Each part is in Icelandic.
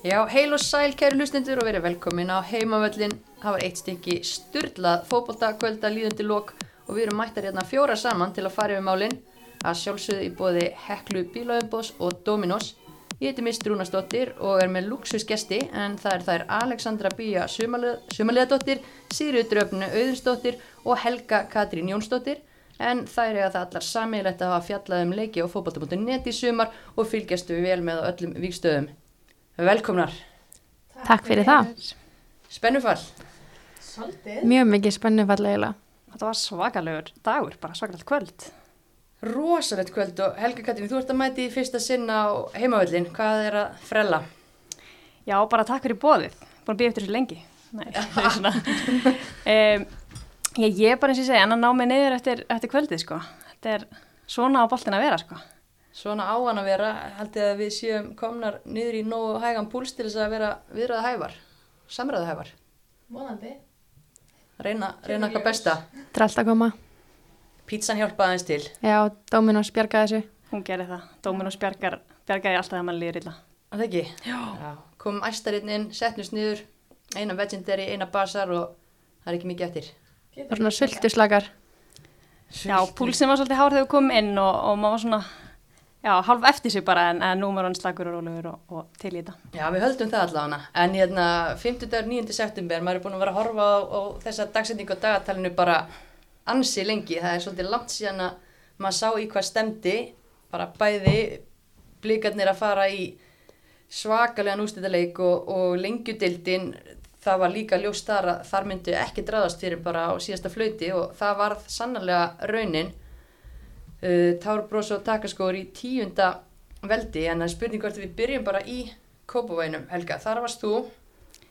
Já, heil og sæl kæru hlustendur og verið velkomin á heimavöllin. Það var eitt stykki styrlað fókbóltakvölda líðandi lók og við erum mættar hérna fjóra saman til að fara yfir málinn að sjálfsögðu í bóði Heklu Bílaöfbós og Dominos. Ég heiti Mist Rúnasdóttir og er með luxusgesti en það er þær Alexandra Bíja Sumarleðadóttir, Sigriður Dröfnu Auðursdóttir og Helga Katrín Jónsdóttir en þær er að það allar sammeilegt að hafa fjallað um leiki á fókbólta.net í sumar og fylgjastu vel með öllum vikstöðum. Velkomnar. Takk fyrir það. Spennufall. Svolítið. Mjög mikið spennufall eiginlega. Þetta var svakalegur dagur, bara svakalegt kvöld. Rosalegt kvöld og Helga Katrín, þú ert að mæti í fyrsta sinna á heimavöllin. Hvað er að frella? Já, bara takk fyrir bóðið. Búin að býja eftir þessu lengi. Nei, það er svona. um, ég, ég er bara eins og ég segja, en að ná mig niður eftir, eftir kvöldið, sko. Þetta er svona á boltin að vera, sko. Svona á hann að vera, haldið að við séum komnar niður í nógu hægan púls til þess að vera viðröða hævar, samræða hævar. Mónandi. Reyna, reyna eitthvað besta. Þetta er alltaf að koma. Pítsan hjálpaði eins til. Já, Dominos bjargaði þessu. Hún gerir það. Dóminus bjargar, bjargar ég alltaf þegar mann líður illa. Að það ekki? Já. Komum æstarinn inn, setnust niður, eina vegendary, eina basar og það er ekki mikið eftir. Það var svona sultuslakar. Já, púlsinn var svolítið hár þegar við komum inn og, og maður var svona, já, hálf eftir sig bara en, en nú var hann slagur og rólegur og, og til í þetta. Já, við höldum það allavega. En hérna, 5. dagur 9. september, maður er búin að vera að horfa á, á þessa dagsendingu á dagatalinu bara ansi lengi. Það er svolítið langt síðan að maður sá í hvað stemdi, bara bæði blikarnir að fara í svakalega nústættileik og, og lengjudildin, það var líka ljóst þar að þar myndi ekki draðast fyrir bara á síðasta flöyti og það varð sannarlega raunin. Uh, Tárbrós og takaskóður í tíunda veldi en það er spurning hvort við byrjum bara í Kópavóinum, Helga, þar varst þú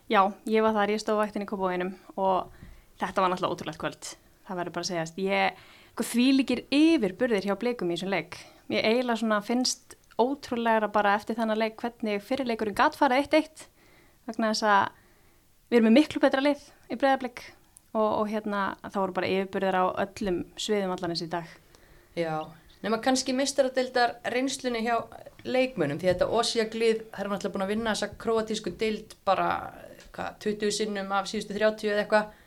Já, ég var þar, ég stóð vaktin í Kópavóinum og þetta var náttúrulega ótrúlegt kvöld. Það verður bara að segjast. Ég, sko, því líkir yfir burðir hjá bleikum í þessum leik. Ég eiginlega svona finnst ótrúlega bara eftir þannig leik hvernig fyrirleikurinn gatt fara 1-1 vegna þess að við erum með miklu betra lið í breyðarbleik og, og hérna þá voru bara yfirburðir á öllum sviðum allanins í dag. Já, nema kannski mistaradildar reynslunni hjá leikmönum því að þetta Ósíaglið, það er náttúrulega búin að vinna þessa króatísku dild bara hva, 20 sinnum af síðustu 30 eða eitthvað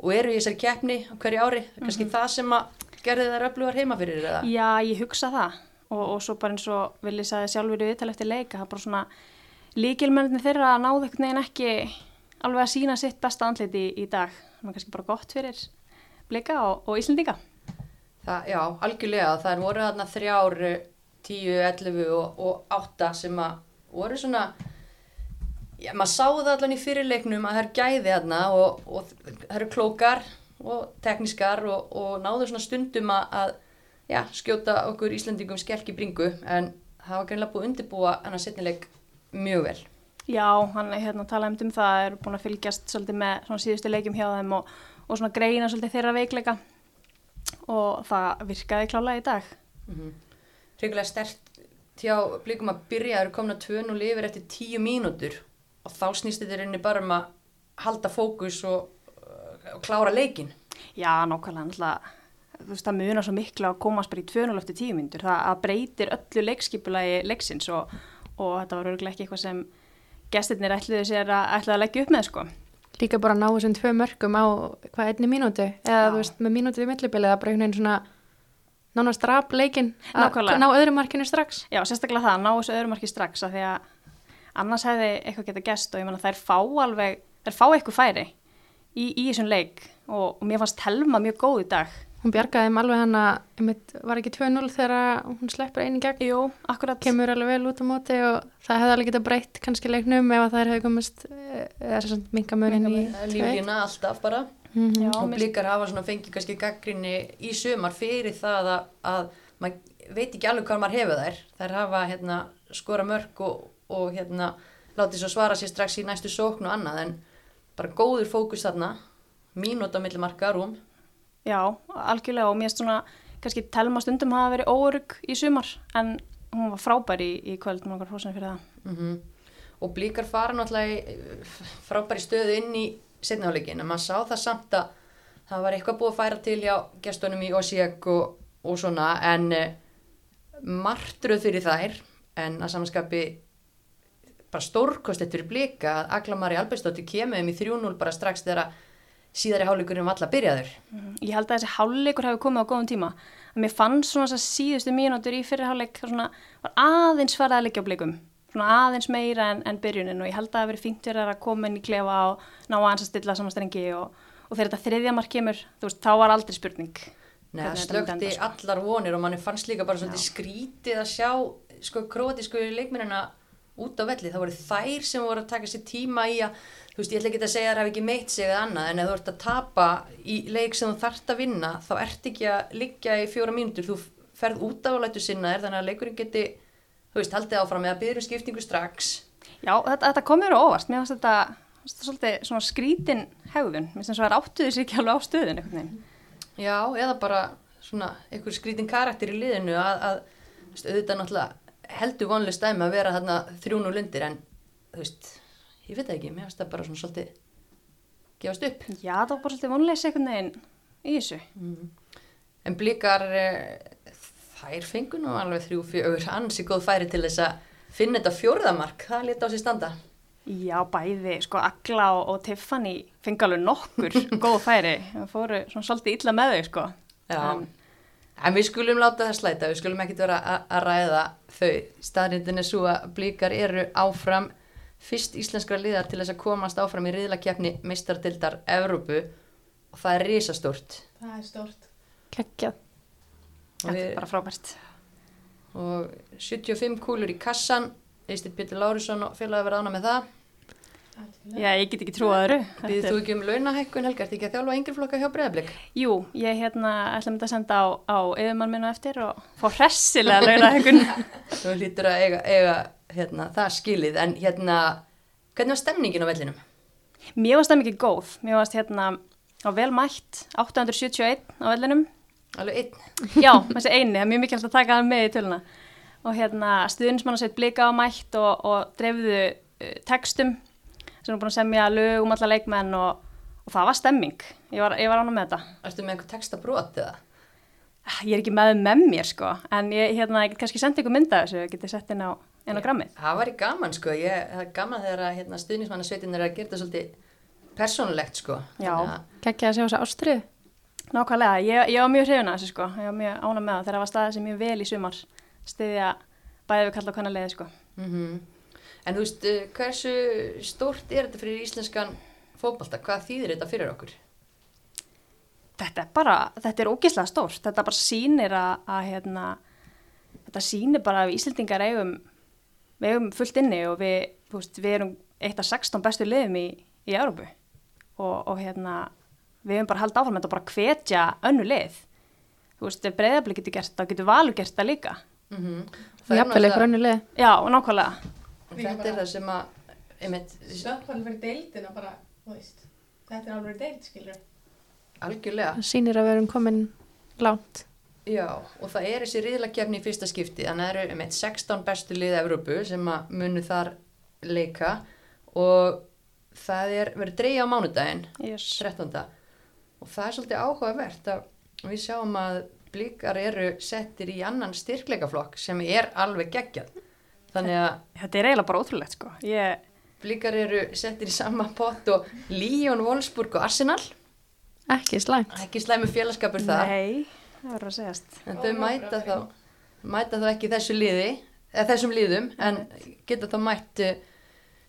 og eru í þessari keppni hverju ári, mm -hmm. kannski það sem að gerði þær öflugar heima fyrir það. Já, ég hugsa það og, og svo bara eins og vil ég sagði sjálfur í viðtal eftir leika, það er bara svona líkilmennin þeirra að náðu ekkert neginn ekki alveg að sína sitt besta andliti í, í dag, það er kannski bara gott fyrir bleika og, og Íslandinga. Það, já, algjörlega, það er voru þarna þrjár, 10, 11 og, og 8 sem að voru svona, já, maður sá það allan í fyrirleiknum að það er gæði þarna og, og það eru klókar og teknískar og, og náðu svona stundum að, já, skjóta okkur Íslandingum skelk í bringu. En það var greinlega búið undirbúa hann að setnileik mjög vel. Já, hann er hérna að tala um það, er búin að fylgjast svolítið með svona síðustu leikum hjá þeim og, og svona greina svolítið þeirra veikleika og það virkaði klálega í dag. Mm -hmm. Ríkulega stert hjá blikum að byrja, það eru komin að tvön og lifir eftir tíu mínútur og þá snýst þetta reyni bara um að halda fókus og, og klára leikin. Já, nákvæmlega, náttúrulega, þú veist, það munar svo miklu að komast bara í tvön og eftir tíu mínútur, það breytir öllu leikskipulagi leiksins og, og þetta var örgulega ekki eitthvað sem gestirnir ætluði sér að, ætlaði að leggja upp með, sko. Líka bara ná þessum tvö mörgum á hvað einni mínútu? Eða Já. þú veist með mínútu við millibilið að bara einhvern veginn svona nánast drap leikin að ná öðru markinu strax? Já, sérstaklega það, ná þessu öðru marki strax af því að annars hefði eitthvað geta gest og ég menna þær fá alveg þær fá eitthvað færi í, í þessum leik og, og mér fannst Helma mjög góð í dag Hún bjargaði um alveg hann að var ekki 2-0 þegar hún sleppur einu gegn? Jú, akkurat. Kemur alveg vel út á móti og það hefði alveg getað breytt kannski leiknum ef það hefði komist eða svona mingamörinn í Líflína alltaf bara. Mm -hmm. Já, og blíkar hafa svona fengið kannski gaggrinni í sömar fyrir það að, að maður veit ekki alveg hvað maður hefur þær. Þær hafa hérna, skora mörg og, og hérna, látið svo svara sér strax í næstu sókn og annað en bara góður fókus þarna. Mínúta millimarka rúm Já, algjörlega og mér erst svona kannski telma stundum hafa verið óörug í sumar en hún var frábær í, í kvöld og náttúrulega hósinu fyrir það mm -hmm. og blíkar fara náttúrulega frábær í stöðu inn í setnaháleikin en maður sá það samt að það var eitthvað búið að færa til hjá gestunum í Osijek og, og svona en uh, martruð fyrir þær en að samanskapi bara stórkostlegt fyrir blika að Aglamari Albersdóttir kemur um í 3-0 bara strax þegar síðari hálfleikurinn var alla byrjaður. Mhm. Ég held að þessi hálfleikur hefði komið á góðum tíma. Að mér fann svona þess að síðustu mínútur í fyrir hálfleik svona var aðeins farið að leggja á blikum. Svona aðeins meira en, en byrjunin og ég held að það hefði verið fínt fyrir að koma inn í klefa og ná að hans að stilla samanstrengi og, og þegar þetta þriðja mark kemur, þú veist, þá var aldrei spurning. Nei, það slökti sko. allar vonir og manni fannst líka bara svona skrítið að sjá sko krótísku leikmennina út á velli. Það voru þær sem voru að taka sér tíma í að þú veist, ég ætla ekki að segja að það hef ekki meitt sig eða annað, en ef þú ert að tapa í leik sem þú þart að vinna, þá ert ekki að liggja í fjóra mínútur, þú ferð út af að lætu sinna þér, þannig að leikurinn geti, þú veist, haldið áfram eða byrju skiptingu strax. Já, þetta, þetta komur óvast, mér finnst þetta, þetta svolítið svona skrítin hegðun, mér finnst það að áttuði sér ekki alveg á neina. Já, eða bara svona heldur vonlega stæmi að vera þarna þrjún og lundir en þú veist, ég veit ekki, mér finnst það bara svona svolítið gefast upp. Já, það var bara svolítið einhvern veginn í þessu. Mm. En blíkar, e, þær fengur nú alveg þrjú fjögur ansi góð færi til þess að finna þetta fjórðamark, það leta á sér standa. Já, bæði, sko, Agla og, og Tiffany fengi alveg nokkur góð færi, það fóru svona svolítið illa með þau, sko. Já, en, en við skulum láta það slæta, við skulum ekkit vera að ræða þau. Staðrindin er svo að blíkar eru áfram fyrst íslenskra liðar til þess að komast áfram í riðlakefni meistardildar Evrópu. Og það er risastórt. Það er stórt. Kekja Þetta er bara frábært. Og 75 kúlur í kassan. Eistir Pétur Lárusson og félag að vera ána með það Já, ég get ekki trúið öðru Býðið þú ekki um launahækkun Helga, ert ekki að þjálfa yngri flokka hjá Breðablík? Jú, ég hérna ætla að senda á, á yfirmann minna eftir og fá hressilega launahækkun Þú hlýtur að eiga, eiga hérna, það skilið, en hérna, hvernig var stemningin á vellinum? Mér var stemningin góð, mér varst hérna á velmætt, 871 á vellinum. Alveg einn? Já, þessi eini, það er mjög mikilvægt að taka það með í töluna. Og hérna stuðnismann sem er búin að semja lög um alla leikmenn og, og það var stemming, ég var, var ána með þetta. Erstu með einhver textabrót eða? Ég er ekki með með mér sko, en ég, hérna, ég get kannski sendið ykkur mynda þessu, ég geti sett inn á á grammið. Það var í gaman sko, ég, það er gaman þegar að hérna, stuðnismannasveitin er að gera þetta svolítið persónulegt sko. Já, kekkja að sjá þessu ástriðu. Nákvæmlega, ég, ég var mjög hrifun að þessu sko, ég var mjög ána með það þegar það var staðið sem mjög vel í sumar stiðja bæðið við kalla kannar leiði sko. Mm -hmm. En þú veist, eh, hversu stórt er þetta fyrir íslenskan fókbalta? Hvað þýðir þetta fyrir okkur? Þetta er bara, þetta er ógeðslega stórt, þetta bara sýnir að, að hérna, þetta sýnir bara að við Íslandingar eigum við hefum fullt inni og við, veist, við erum eitt af 16 bestu liðum í, í Európu og, og hérna við hefum bara haldið áfram með þetta bara hvetja önnu lið þú veist, ef breyðabli getur gert það, getur valur gert það líka mm -hmm. það er jafnvel önnu lið já, og nákvæmlega þetta er það sem að stökkvæðin fyrir deildina bara, veist, þetta er alveg deild, skilur algjörlega það sýnir að við erum komin lánt Já, og það er þessi riðlakefni í fyrsta skipti, þannig að það eru með 16 bestu liðið Evrópu sem að munu þar leika og það er verið dreyja á mánudaginn, yes. 13. Og það er svolítið áhugavert að við sjáum að blíkar eru settir í annan styrkleikaflokk sem er alveg geggjað. Þannig að... Þetta er eiginlega bara ótrúlegt sko. Ég... Blíkar eru settir í sama pott og Líón, Wolfsburg og Arsenal. Ekki slæmt. Ekki slæmi félagskapur það. Nei það verður að segjast. En þau mæta þá, mæta þá ekki þessu liði, eða þessum liðum, en geta þá mætt,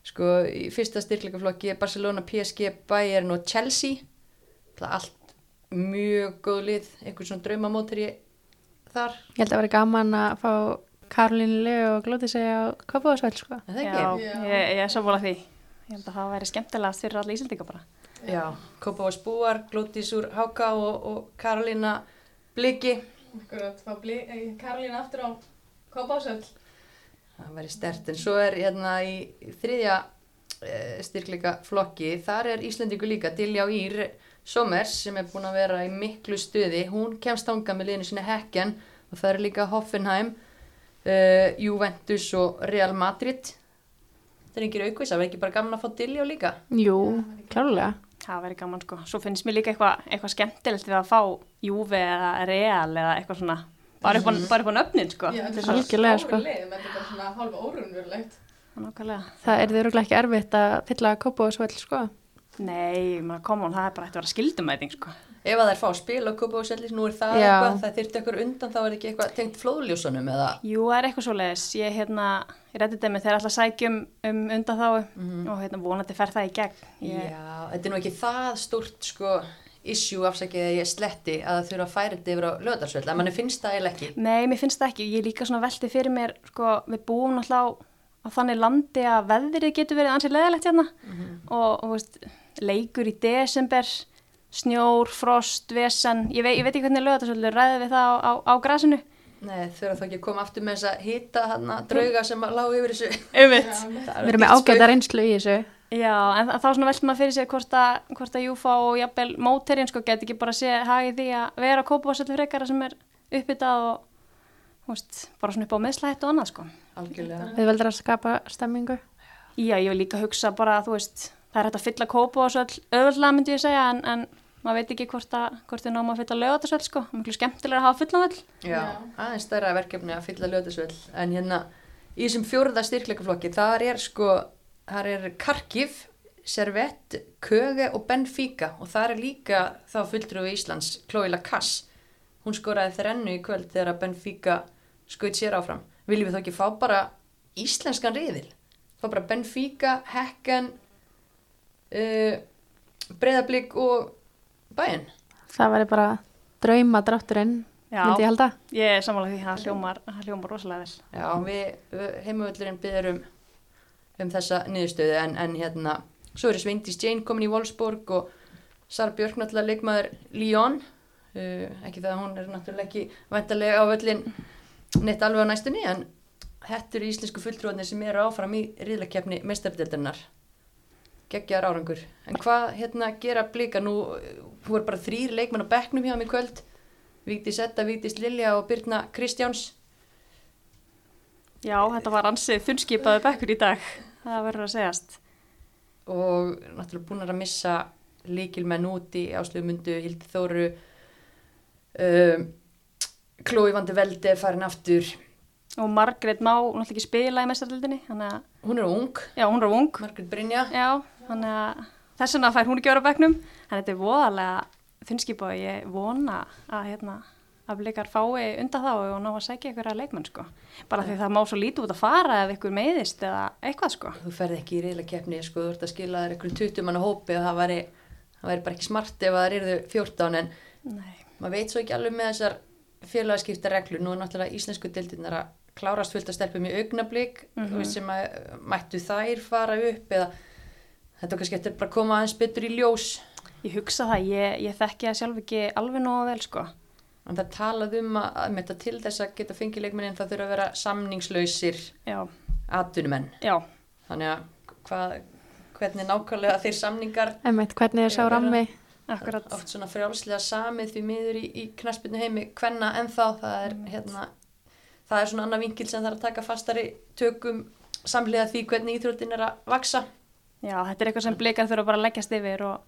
sko, í fyrsta styrkleikaflokki Barcelona, PSG, Bayern og Chelsea. Það er allt mjög góð lið, einhvern svona draumamótur í þar. Ég held að það veri gaman að fá Karolínu Leo og Glóti segja á Kapuðarsvæl, sko. Já, Já. Ég, ég er svo búin að því. Ég held að það væri skemmtilegast fyrir alla ísildinga bara. Já, Kapuðarsbúar, Glótis úr Háka og, og Karolína bliki eh, Karolín aftur á Kópásöld Það væri stert, en svo er hérna í þriðja e, styrkleika flokki, þar er Íslandingu líka Dilja og Ír Somers sem er búin að vera í miklu stuði hún kemst ánga með liðinu sinni Hekken og það er líka Hoffenheim e, Juventus og Real Madrid Það er yngir aukvís, það verður ekki bara gaman að fá og líka Jú, klárlega Það verður gaman sko. Svo finnst mér líka eitthvað eitthva skemmtilegt við að fá Júve eða Real eða eitthvað svona bara upp á, mm. upp á nöfnin sko. Já, þetta er svona sko. Þetta er bara svona hálfa órunverulegt. nákvæmlega. Það er þau ekki erfitt að fylla kópa og svöld, sko? Nei, maður koma og það er bara að vera skildumæting, sko. Ef að er fá spil og kópa og sellis, nú er það Já. eitthvað, það þyrfti eitthvað undan, þá er ekki eitthvað tengt flóðljósunum eða... Jú, það er eitthvað svo leiðis. Ég, hérna, ég rætti þetta með þegar alltaf sækjum um undan þá og hérna vonandi fer það í gegn. Ég, Já, þetta er nú ekki það stórt, sko, issue afsakið að ég sletti að það þurfa að færa þetta yfir á löðarsvöld, að manni finnst það eiginlega ekki. Nei, mér finnst það ekki. Ég líka svona velti fyrir mér, sko, við búum náttúrulega á, þannig landi að veðrið getur verið ansið leðilegt hérna og, og veist, leikur í desember, snjór, frost, vesen, ég, vei, ég veit ekki hvernig lögatarsvöldur ræði við það á, á, á grasinu. Nei, þurfa þá ekki að koma aftur með þess að hita hann drauga sem að lágu yfir þessu. Einmitt. Við erum með ágæta reynslu í þessu. Já, en þá svona veltum maður fyrir sér hvort að, hvort að Júfa og jafnvel móterinn sko get ekki bara sé hagið því að vera kópavásöldu frekara sem er uppbyttað og veist, bara svona upp á meðslætt og annað sko. Algjörlega. Við veldur að skapa stemmingu. Já, ég vil líka hugsa bara að þú veist, það er hægt að fylla kópavásöld öðvöldlega myndi ég segja en, en maður veit ekki hvort að, hvort þið náum að fylla lögatarsöld sko, miklu skemmtilega að hafa fullanvöld. Já, aðeins stærra verkefni að fylla löðarsvöld. En hérna, í þessum fjórða styrkleikaflokki, þar er sko, þar er Karkiv, Servett, Köge og Benfica og það er líka þá fulltrúi Íslands, Chloe Lacasse. Hún skoraði þrennu í kvöld þegar að Benfica skaut sér áfram. Viljum við þá ekki fá bara íslenskan riðil? Fá bara Benfica, Hekken, uh, Breiðablík og Bæinn? Það væri bara drauma drátturinn, Já. myndi ég halda. Ég er samanlega því, það hljómar, það hljómar rosalega vel. Já, við heimavöldurinn byður um, um þessa niðurstöðu en, en hérna, svo eru Sveindís Jane komin í Wolfsburg og Sara Björk náttúrulega leikmaður Lyon uh, ekki það að hún er náttúrulega ekki væntalega á völlin neitt alveg á næstunni en þetta eru íslensku fulltrúarnir sem eru áfram í riðlakefni meistardeldarinnar geggjar árangur. En hvað hérna gera blika? Nú þú er bara þrýr leikmenn á bekknum hjá mig kvöld. Víktis Etta, Víktis Lilja og Birna Kristjáns. Já, þetta var ansið þunnskipaði bekkur í dag, það verður að segjast. og náttúrulega búin að missa líkilmenn út í Áslöfu Mundu, Hildi Þóru um, Klói Vandi Veldi er farin aftur Og Margrét má náttúrulega ekki spila í mestarlildinni, að, hún er ung, já, hún er ung, Margrét Brynja. Að þess vegna fær hún ekki að vera á bekknum, en þetta er voðalega þunnskipa og ég vona að, hérna, að blikar fái undan þá og ná að sækja ykkur að leikmenn, sko. Bara því það má svo lítið út að fara ef ykkur meiðist eða eitthvað, sko. þú ferð ekki í reyla keppni sko, þú ert að skila þér einhverjum 20 manna hópi og það væri, það væri bara ekki smart ef það eru 14 en Nei. maður veit svo ekki alveg með þessar félagaskipta reglur, nú er náttúrulega íslensku deildinnar að klárast fullt að stelpum í augnablík þú veist sem að mættu þær fara upp eða þetta kannski eftir bara að koma aðeins betur í ljós. Ég hugsa það, ég, ég þekki það sjálf ekki alveg nógu vel, sko. en það talað um að, að með þetta til þess að geta fengið leikmennin það þurfa að vera samningslausir já, þannig að hvað, hvernig nákvæmlega þeir samningar Einmitt, hvernig er sá rammi? akkurat. oft svona frjálslega samið því miður í, í knaspinu heimi hvenna en þá það er hérna það er svona annað vinkil sem þarf að taka fastari tökum samlega því hvernig íþróttin er að vaksa Já, þetta er eitthvað sem blikar þurfa bara að leggjast yfir og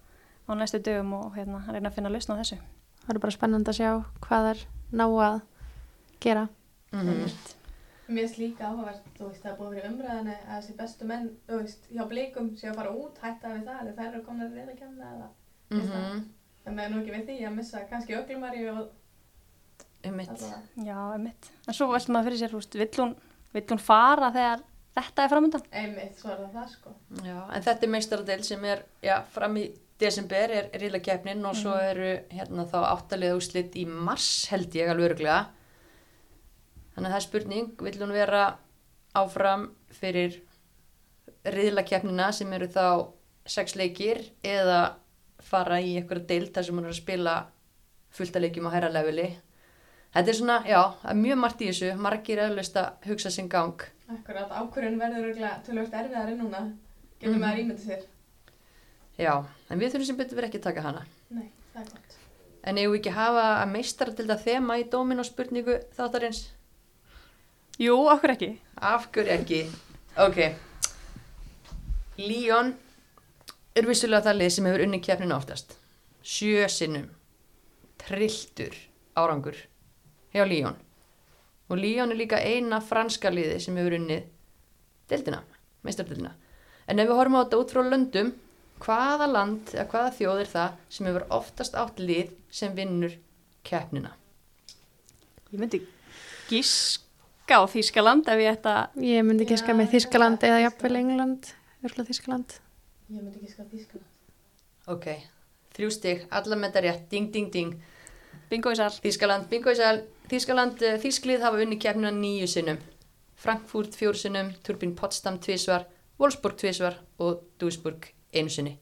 á næstu dögum og hérna reyna að finna lausn á þessu. Það er bara spennandi að sjá hvað er ná að gera. mm -hmm. Mér finnst líka áhugavert, þú veist, það er búið að vera umræðinni að þessi bestu menn, þú veist, hjá blikum séu að fara út, hætta við það, eða þær eru komin að reyna að kenna eða, Mhm. en með nú ekki við því að missa kannski öglumari og Allavega. Já, einmitt. En svo veltum maður fyrir sér, veist, vill hún, vill hún fara þegar þetta er framöndan? Einmitt, svo er það það, sko. Já, en þetta er meistaradel sem er já, fram í desember er ríla keppnin og svo eru hérna þá áttalega úslit í mars held ég alveg öruglega þannig að það er spurning vill hún vera áfram fyrir ríla keppnina sem eru þá sex leikir eða fara í einhverja deild þar sem hún er að spila fullt að leikjum á hæra leveli þetta er svona, já, það er mjög margt í þessu margir auðvist að hugsa sinn gang Akkurat, ákvörðun verður örugglega tölvöld erfiðari núna, getur Mhm. maður ímyndið sér. já, en við þurfum sem betur verið ekki að taka hana Nei, það er gott. En eigum við ekki að hafa að meistara til þetta þema í dómin og spurningu þáttarins? Jú, okkur ekki. Af hverju ekki? Ok. Líón er vissulega það lið sem hefur unni kefninu oftast. Sjö sinnum. Trilltur árangur hjá Líón. Og Líón er líka eina franska liði sem hefur unnið deildina. meistardildina. En ef við horfum á þetta út frá löndum, hvaða land eða hvaða þjóð er það sem hefur oftast átt lið sem vinnur keppnina? Ég myndi gíska á Þískaland ef ég ætta Ég myndi ekki skar með Þískaland eða jafnvel. England, örgulega Þískaland. Ég myndi ekki skapa Þískaland. Ok, þrjú stig, alla með þetta rétt, ding, ding, ding. bingo í sal. Þískaland, bingo í sæl, Þískaland, eh, Þísklið hafa unni keppnina nýju sinnum. Frankfurt fjóru sinnum, Turbin Potsdam tvísvar, Wolfsburg tvísvar og Duisburg einu sinni.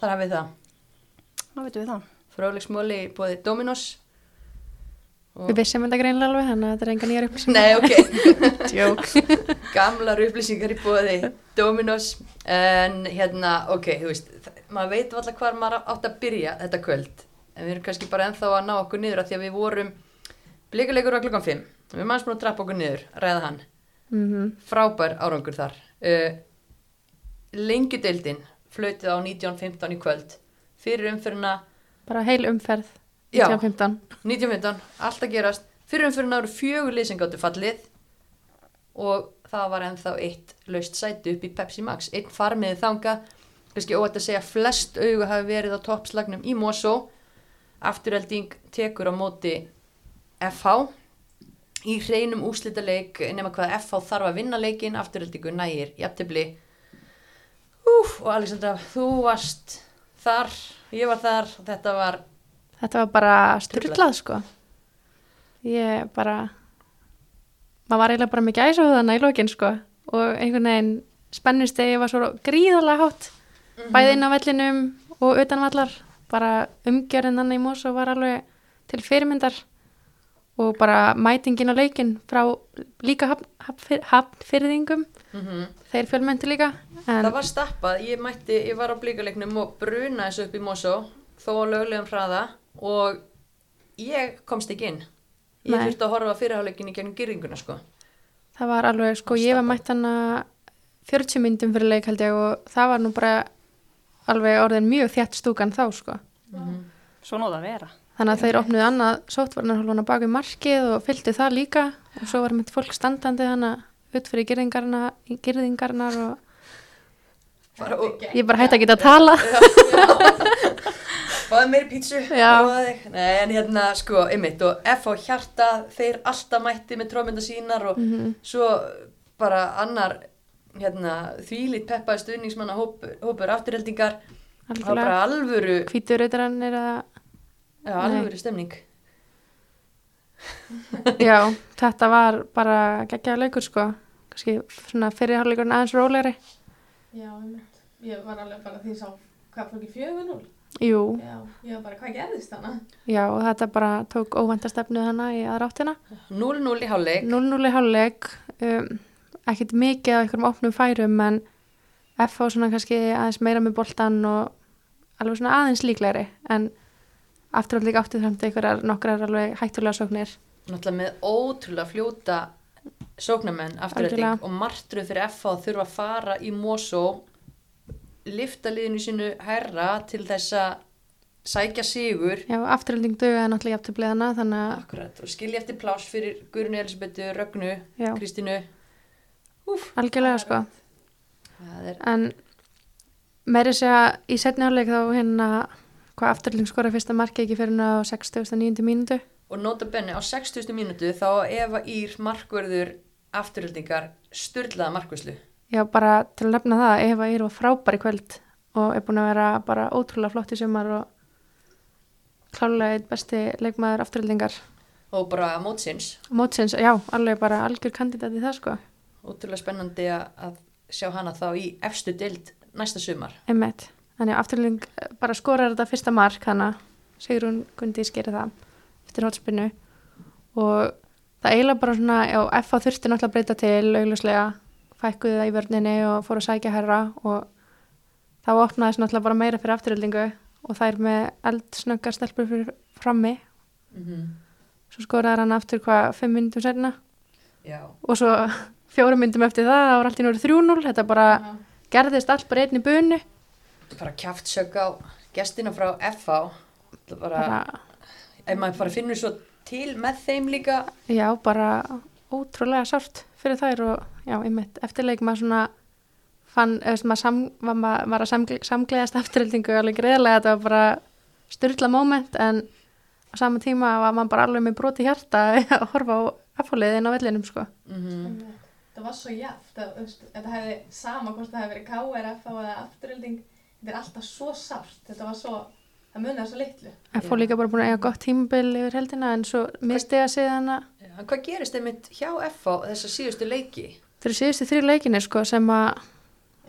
Þar hafið það. Þá veitum við það. Fráleiksmóli bóði Dominos. Og- Við vissum þetta greinlega alveg, þannig að þetta er enga nýjar upplýsingar. Nei, ok. Gamlar upplýsingar í bóði Dominos. En hérna, ok, þú veist, maður veit alltaf hvar maður átt að byrja þetta kvöld. En við erum kannski bara ennþá að ná okkur niður að því að við vorum blikuleikur á klukkan 5. Við erum aðeins búin að trappa okkur niður, ræða hann. Mm Frábær árangur þar. Uh, Lengjudeildin flautið á 19.15 í kvöld. Fyrir umfyrirna Bara heil umferð, Já. 1915. 1915, allt að gerast fyrir umfyrirna eru gáttu fallið og það var ennþá eitt laust sæti upp í Pepsi Max einn farmiði þanga kannski óætt að segja flest augu hafi verið á toppslagnum í Mosó afturhelding tekur á móti FH í hreinum úslitaleik nema hvað FH þarf að vinna leikin afturheldingu nægir jafntefli Úf, og Alexandra, þú varst þar, ég var þar þetta var Þetta var bara styrlað, sko. Ég bara, maður var eiginlega bara á þannig í lokin, sko. Og einhvern veginn spennustegi var svo gríðarlega hátt, bæði inn á vellinum og utan vallar. Bara umgjörðin þannig í Mosó var alveg til fyrirmyndar og bara mætingin á leikin frá líka hafnfyrðingum, mm þeir fjölmönti líka. En Það var stappað, ég mætti, ég var á blíkaleiknum og bruna þessu upp í Mosó þó á löglegum hraða og ég komst ekki inn. Ég Nei. þurfti að horfa fyrirháleikin í gegnum gyrðinguna sko. Það var alveg, sko, ég var mætt hana 40 myndum fyrir leik held ég og það var nú bara alveg orðin mjög þjætt stúkan þá, sko. Svo nóða að vera. Þannig að þeir opnuðu annað sótvarnarhólfana bak við markið og fylgdu það líka og svo var mitt fólk standandi hana út fyrir gyrðingarna, gyrðingarnar og ég bara hætti að geta að tala. Fáðu meiri pítsu. Nei, en hérna, sko, einmitt, og F á hjarta, þeir alltaf mætti með trómynda sínar og Mhm. svo bara annar, hérna, þvílít peppaði stuðningsmanna hópur, hópur afturheldingar. Það var bara alvöru, hvítur reytaran er að, já, alvöru stemning. já, þetta var bara geggjaða leikur, sko. Kanski svona fyrirháleikurinn aðeins rólegri. Já. Ég var alveg bara því sá, hvað fór ekki fjögur núl? Jú, Já, ég var bara, hvað gerðist hana? já, og þetta bara tók óvendastefnu hana í aðra áttina. 0-0 í hálfleik. 0-0 í hálfleik um, ekkert mikið á einhverjum opnum færum en FH svona kannski aðeins meira með boltan og alveg svona aðeins líklegri. En afturhald líka áttið fram til einhverjar nokkrar alveg hættulega sóknir. Náttúrulega með ótrúlega fljóta sóknarmenn afturrætting Algjörlega. og martruð fyrir FH þurfa að fara í Mosó lifta liðinu sínu herra til þess að sækja sigur. Já, afturhalding dögaði náttúrulega jafn til bleðana þannig að Akkurat, og skilja eftir pláss fyrir Guðrunu Elisabethu, Rögnu, já, Kristínu Úf, algjörlega sko er en meiri segja í setni hálfleik þá hérna hvað afturhalding skora fyrsta marki ekki fyrir á 69. mínútu og nota benni á 60. mínútu þá Eva Ír markverður afturhaldingar styrlaða markvæslu Já, bara til að nefna það, Eva Ír var frábær í kvöld og er búin að vera bara ótrúlega flott í sumar og klálega eitt besti leikmaður afturhaldingar. og bara mótsins Mótsins, já, alveg bara algjör kandidat í það sko, ótrúlega spennandi að sjá hana þá í efstu dild næsta sumar. Einmitt. Þannig að afturhalding bara skorar þetta fyrsta mark, þannig að Sigrún Gundi skeri það eftir hotspinnu og það eiginlega bara svona, já, FA þurfti náttúrulega að breyta til, augljóslega fækkuði það í vörninni og fór að sækja herra og þá opnaðist náttúrulega bara meira fyrir afturhaldingu og þær með eldsnöggar stelpur fyrir frammi. Mm -hmm. svo skoraði hann aftur hvað, fimm myndum senna já, og svo fjórum myndum eftir það, það var allt í núri 3-0 þetta bara Já. gerðist allt bara einn í bunu bara kjáft sög á gestina frá FH Það bara, bara, ef maður bara finnur svo til með þeim líka já, bara ótrúlega sárt fyrir þær og já, einmitt eftirleik maður svona fann, eða veist, maður sam, var, maður var að samgle, samgleðast eftirhildingu alveg greiðlega, þetta var bara styrla moment en á sama tíma var maður bara alveg með broti hjarta að horfa á afhóliðin á vellinum sko. Mhm. Það var svo jafnt, að, þú veist, þetta hefði sama hvort það hefði verið KRF eða afturölding, þetta er alltaf svo sárt, þetta var svo, það munar svo litlu. F líka bara búin að eiga gott tímabil yfir heldina en svo misti að síðan að Já, Hvað gerist einmitt hjá FH þessa síðustu leiki? þeir síðustu þrjú leikinni sko sem að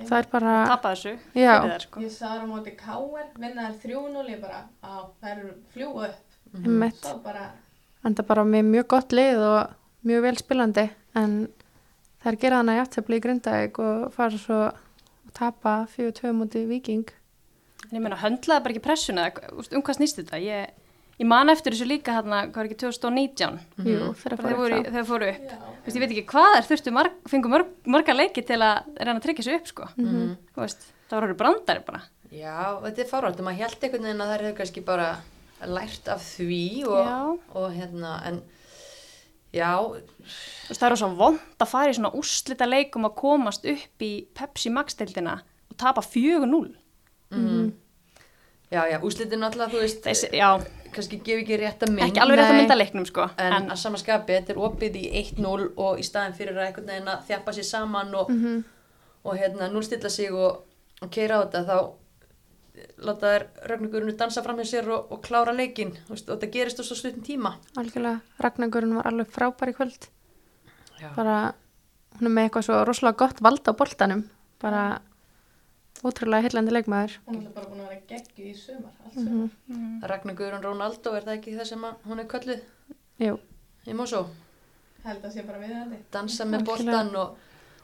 það er bara, Tapa þessu. já, þær, sko. Ég sá það á móti KR, þær 3-0, ég bara, á, það eru fljúa upp, einmitt, svo bara, enda bara með mjög gott lið og mjög vel spilandi en það er gerað hana í aftöfli í Grindavík og fara svo að tapa 4-2 múti Viking. En ég meina, höndlaði bara ekki pressuna, um hvað snýst þetta? Ég, ég man eftir þessu líka hérna, hvað er ekki 2019, Jú, þeirra bara þegar fóru voru, fóru upp. já, Þú veist, ég veit ekki hvað er þurftu marg, fengu mörg, marga leiki til að reyna að tryggja þessu upp, sko. Mhm. Þú veist, það var orðið brandari bara. Já, þetta er fárvægt, maður held einhvern veginn að þær hefur kannski bara lært af því og, og hérna, en já, Þú veist, það er svo vond að fara í svona úrslita leikum að komast upp í Pepsi Max-deildina og tapa 4-0. mm, já, já, úslitin alltaf, þú veist, Þessi, kannski gef ekki rétt að mynd, ekki alveg rétt að mynda leiknum, sko. en, En, að samanskapi, þetta er opið í 1-0 og í staðin fyrir að einhvern veginn að þjappa sér saman og, Mhm. og hérna, núlstilla sig og, og keira á þetta, þá láta þær Ragnargurinu dansa fram hjá sér og, og klára leikin, og þetta gerist á svo stuttum tíma. Algjörlega, Ragnargurinn var alveg frábær í kvöld. Já. Bara, hún er með eitthvað svo rosalega gott vald á boltanum. Bara ótrúlega heillandi leikmaður. hún er bara búin að vera geggjuð í sumar, allt Mm sumar. mm, Ragnar Guðrún Rónaldó, er það ekki það sem hún er kölluð Jú, sé bara viðandi. Dansa með boltan og,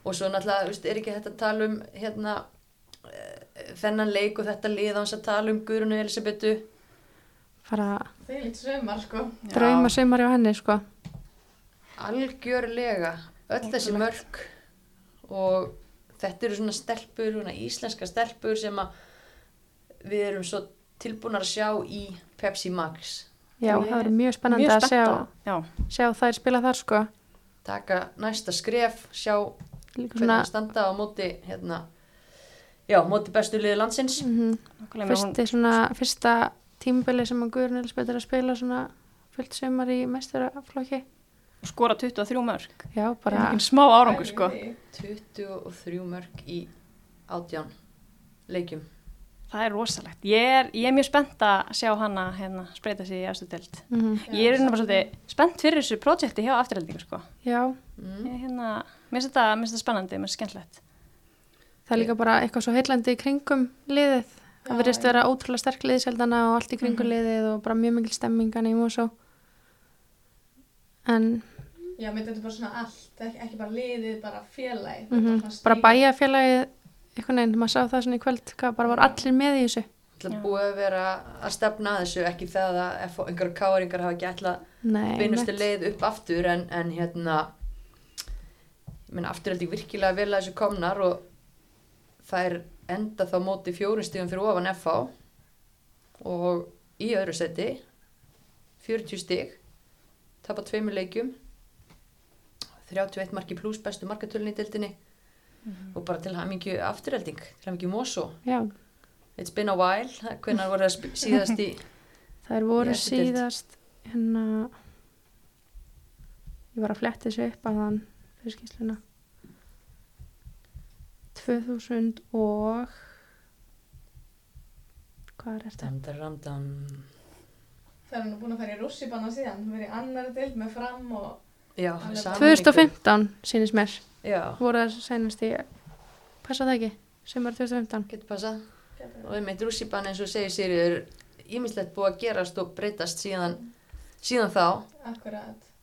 og svo náttúrulega, veist, er ekki þetta að tala um hérna þennan leik og þetta lið á hans að tala um Guðrunu Elisabetu lítið sumar, sko. drauma sumar hjá henni, sko. algjörlega. Öll þessi mörk. Og þetta eru svona stelpur, svona íslenska stelpur sem að við erum svo tilbúnar að sjá í Pepsi Max. Já, það verður mjög spennandi mjög að sjá, sjá þær spila þar, sko. taka næsta skref, sjá Líka hvernig það standa á móti hérna, já, móti bestu liði landsins mm hún fyrsti svona, fyrsta tímabili sem að Guðrun Elisabeth er að spila svona fullt sumar í mesturaflokki. skora 23 mörg. Já, bara, Bara smá árangur, sko. Pælið í því. 23 mörg í átján leikjum Það er rosalegt. Ég er, ég er mjög spennt að sjá hana hérna spreita sig í efstu deild. mm Já, Ég er hérna bara svolítið spennt fyrir þessu projekti hjá afturheldingu, sko. já, mm. Ég, hérna, mér finnst þetta, mér finnst þetta spennandi, mér finnst skemmtilegt. Það er líka bara eitthvað svo heillandi í kringum liðið. Það verðist vera ótrúlega sterk liðseldana og allt í kringum Mhm. liðið og bara mjög mikil stemmingan í Mosó. En Já, mér þetta er bara svona allt, ekki, bara liðið, bara félagið. mm er bara bæjafélagið, einhvern veginn, maður sá það svona í kvöld, hvað bara var allir með í þessu. Það búið að vera að stefna að þessu ekki það að ef einhverja káringar hafa ekki beinustu einmitt. leið upp aftur en, en hérna ég meina aftur held ég virkilega vel að þessu komnar og er enda þá móti fjórun stíðum fyrir ofan FH og í öðru seti 40 stíg tapa tveimur leikjum 31 marki pluss bestu markatölun í dildinni og bara til hamingju afturhelding til hamingju Mosó Já, It's been a while, hvernig voru það síðast í það er voru síðast, hérna, ég var að fletti þessu upp að þann fyrir skýsluna. 2000 og, hvað er þetta? Dandarandan Það er nú búin að fara í rússibanna síðan, verið í annari dild með fram og Já, Alveg saman 2015, sýnist mér, Já, voru það senast í, passa það ekki, sumar 2015. getur passað og við meitt rússibann eins og segir Sýriður ímislegt búið að gerast og breytast síðan, síðan þá. Akkurat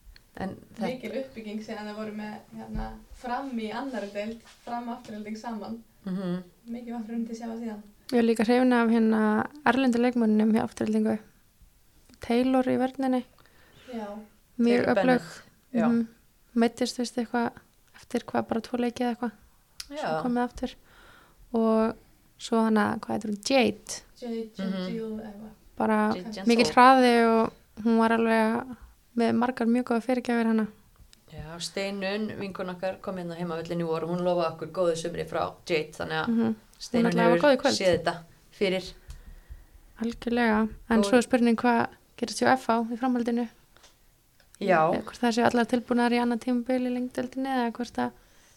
mikil uppbygging síðan það voru með hérna, fram í annari dild, fram afturhilding saman. mm Mikið var frundi sjá síðan. Ég var líka hrifin af hérna erlendu leikmönnum hjá afturhaldingu. Taylor í verðninni, Já, mjög já. Mm Meittist, veist, eitthvað eftir hvað, bara tvo leikið eða eitthvað, Já, svo komið aftur. Og svo hana, hvað heitir hún, Jade, J. J. Mhm. Bara Jade Jensson. mikill hraði og hún var alveg með margar mjög góða fyrirgjafir hana. Já, Steinun, vinkun okkar kom hérna heima völlin í voru, hún lofaði okkur góðu sumri frá Jade, þannig að Mhm. Steinun að hafa góð í kvöld. séð þetta fyrir. algjörlega, en Góð. svo er spurning hvað gerist hjá FH í framhaldinu Já, Eða hvort það séu allar tilbúnar í annað tímabil í lengdeldinni eða hvort að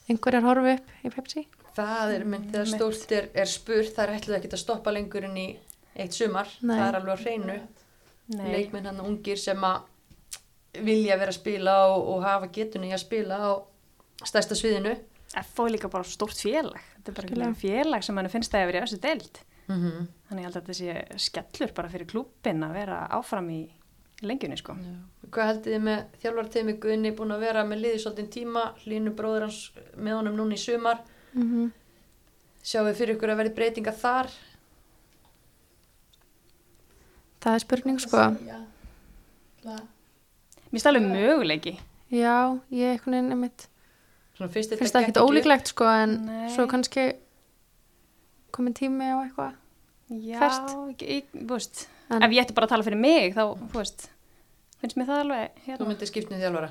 einhverjar horfi upp í Pepsi það er mynd þegar Mitt. stórt er, er spurt, það er ætluð ekki að stoppa lengur inn í eitt sumar, Nei. það er alveg á hreinu. Nei, Leikmenn hann ungir sem að vilja vera að spila og, og hafa getunni að spila á stærsta sviðinu. FO er líka bara stórt félag. Þetta er bara einhvern félag sem mann finnst að vera í þessu deild. Mm -hmm. Þannig ég held að þetta sé skellur bara fyrir klúbbin að vera áfram í lengjunni sko. Hvað heldið þið með þjálfarteimi Guðni búin að vera með liði svolítið tíma, línu bróður hans með honum núna í sumar, mm -hmm. sjáum við fyrir ykkur að verði breytinga þar? það er spurning sko Já. Það- Mér finnst alveg möguleiki. já, ég einhvern veginn einmitt Svona fyrst þetta finnst það ekki ólíklegt sko en Nei. svo kannski komin tími á eitthvað Já, Fært. ekki, ég, þú veist, ef ég ætti bara að tala fyrir mig þá, þú veist, finnst mér það alveg hérna. Þú myndir skiptinu þjálfara.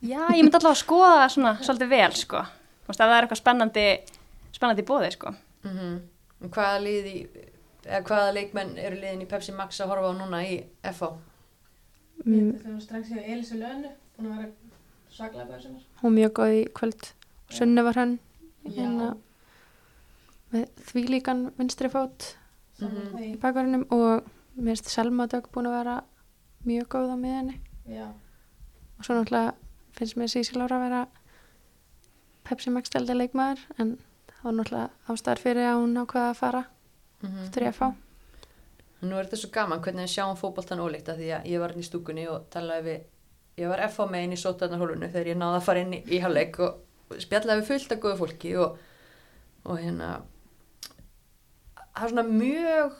Já, ég myndi allavega að skoða það svona svolítið vel, sko. Þú veist, ef það er eitthvað spennandi, spennandi í bóði, sko. Mm Hvaða liði, eða hvaða leikmenn eru liðin í Pepsi Max að horfa á núna í FH? Mm, Þetta nú strax hjá Elisu Lönu, búin að vera svaklega góð sem er. hún mjög góð í kvöld. Sunni var hann. Hérna, með því líkan vinstri fót saman Mhm. í því. bakverðinum og mér finnst Selma Dögg búin að vera mjög góð á miðinni Já, og svo náttúrulega finnst mér Sísi Lára að vera Pepsi Max delda leikmaður en það var náttúrulega ástæðar fyrir að hún ákvaða að fara Mm eftir ég að fá Nú er þetta svo gaman hvernig við sjáum fótboltan ólíkt að því að ég var inn í stúkunni og talaði við, ég var FH með inn í sótarnarhólunu þegar ég náði að fara inn í, í hálfleik og spjallaði við fullt af góðu fólki og, og hérna, það er svona mjög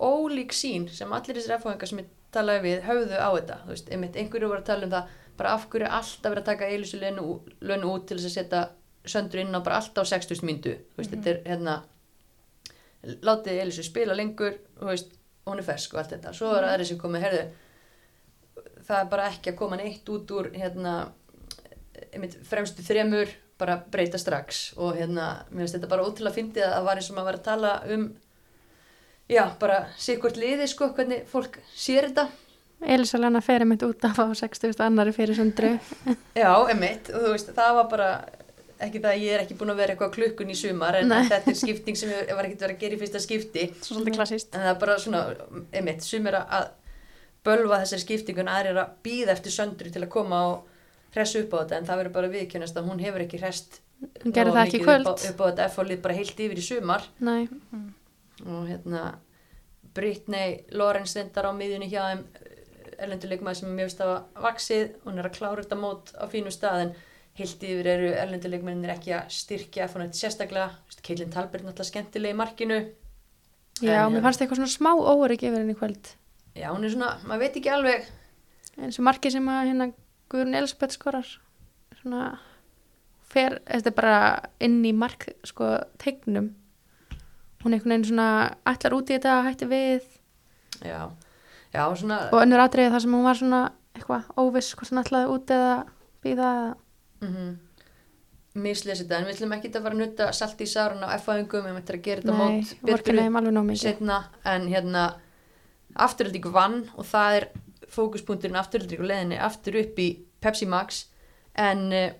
ólík sín sem allir þessir FH-ingar sem ég talaði við höfðu á þetta, þú veist, einmitt einhverju voru að tala um það, bara af hverju er alltaf verið að taka eilisu lönu út til þess að setja söndur inn á bara alltaf á 60 myndu, þú veist, þetta er hérna látið Elisu spila lengur þú veist, hún er fersk og allt þetta. Svo er aðri sem komið, herðu það er bara ekki að koma neitt út úr hérna einmitt, fremstu þremur, bara breyta strax. Og hérna, mér finnst þetta bara ótrúlega fyndið að það var eins og maður var að tala um já, bara sikkurt liði sko, hvernig fólk sér þetta. Elisa Lena fer einmitt út af á 60. annari fyrir sundru já, einmitt, og þú veist, það var bara ekki það að ég er ekki búin að vera eitthvað klukkun í sumar en Nei. þetta er skipting sem ég var ekkert verið að gera í fyrsta skipti Svo svolítið klassíst. en það er bara svona, einmitt, sumir að bölva þessari skiptingun aðrir að býða eftir söndri til að koma og hressa upp á þetta, en það verður bara viðkjönast að hún hefur ekki hrest Hún gerði það ekki kvöld. upp á, upp á þetta F-fólið bara heilt yfir í sumar Nei, og hérna Brittany Lawrence reyndar á miðjunni hjá þeim erlenduleikmaður sem mér finnst að vaksið, hún er að klára þetta mót á fínu stað en heilt yfir eru erlenduleikmennir ekki að styrkja F-fólið eitt sérstaklega, Keilin Talbert náttúrulega skemmtileg í markinu. Já, En, mér fannst eitthvað svona smá óörygg yfir henni kvöld. Já, hún er svona, maður veit ekki alveg. Eins og markið sem að hérna Guðrun Elisabeth skorar svona fer, þetta er bara inn í mark sko tegnum hún einhvern veginn svona ætlar út í þetta hætti við. Já, já, svona og önnur atriði þar sem hún var svona eitthvað óviss hvort hún ætlaði út eða býða eða mm mislesi þetta, en við ætlum ekki að fara að nutta salt í sárun á F-fæðingum, við ætlum að gera þetta mót mikið setna, en hérna afturölding vann og það er fókuspunkturinn afturölding og leðinni aftur upp í Pepsi Max en uh,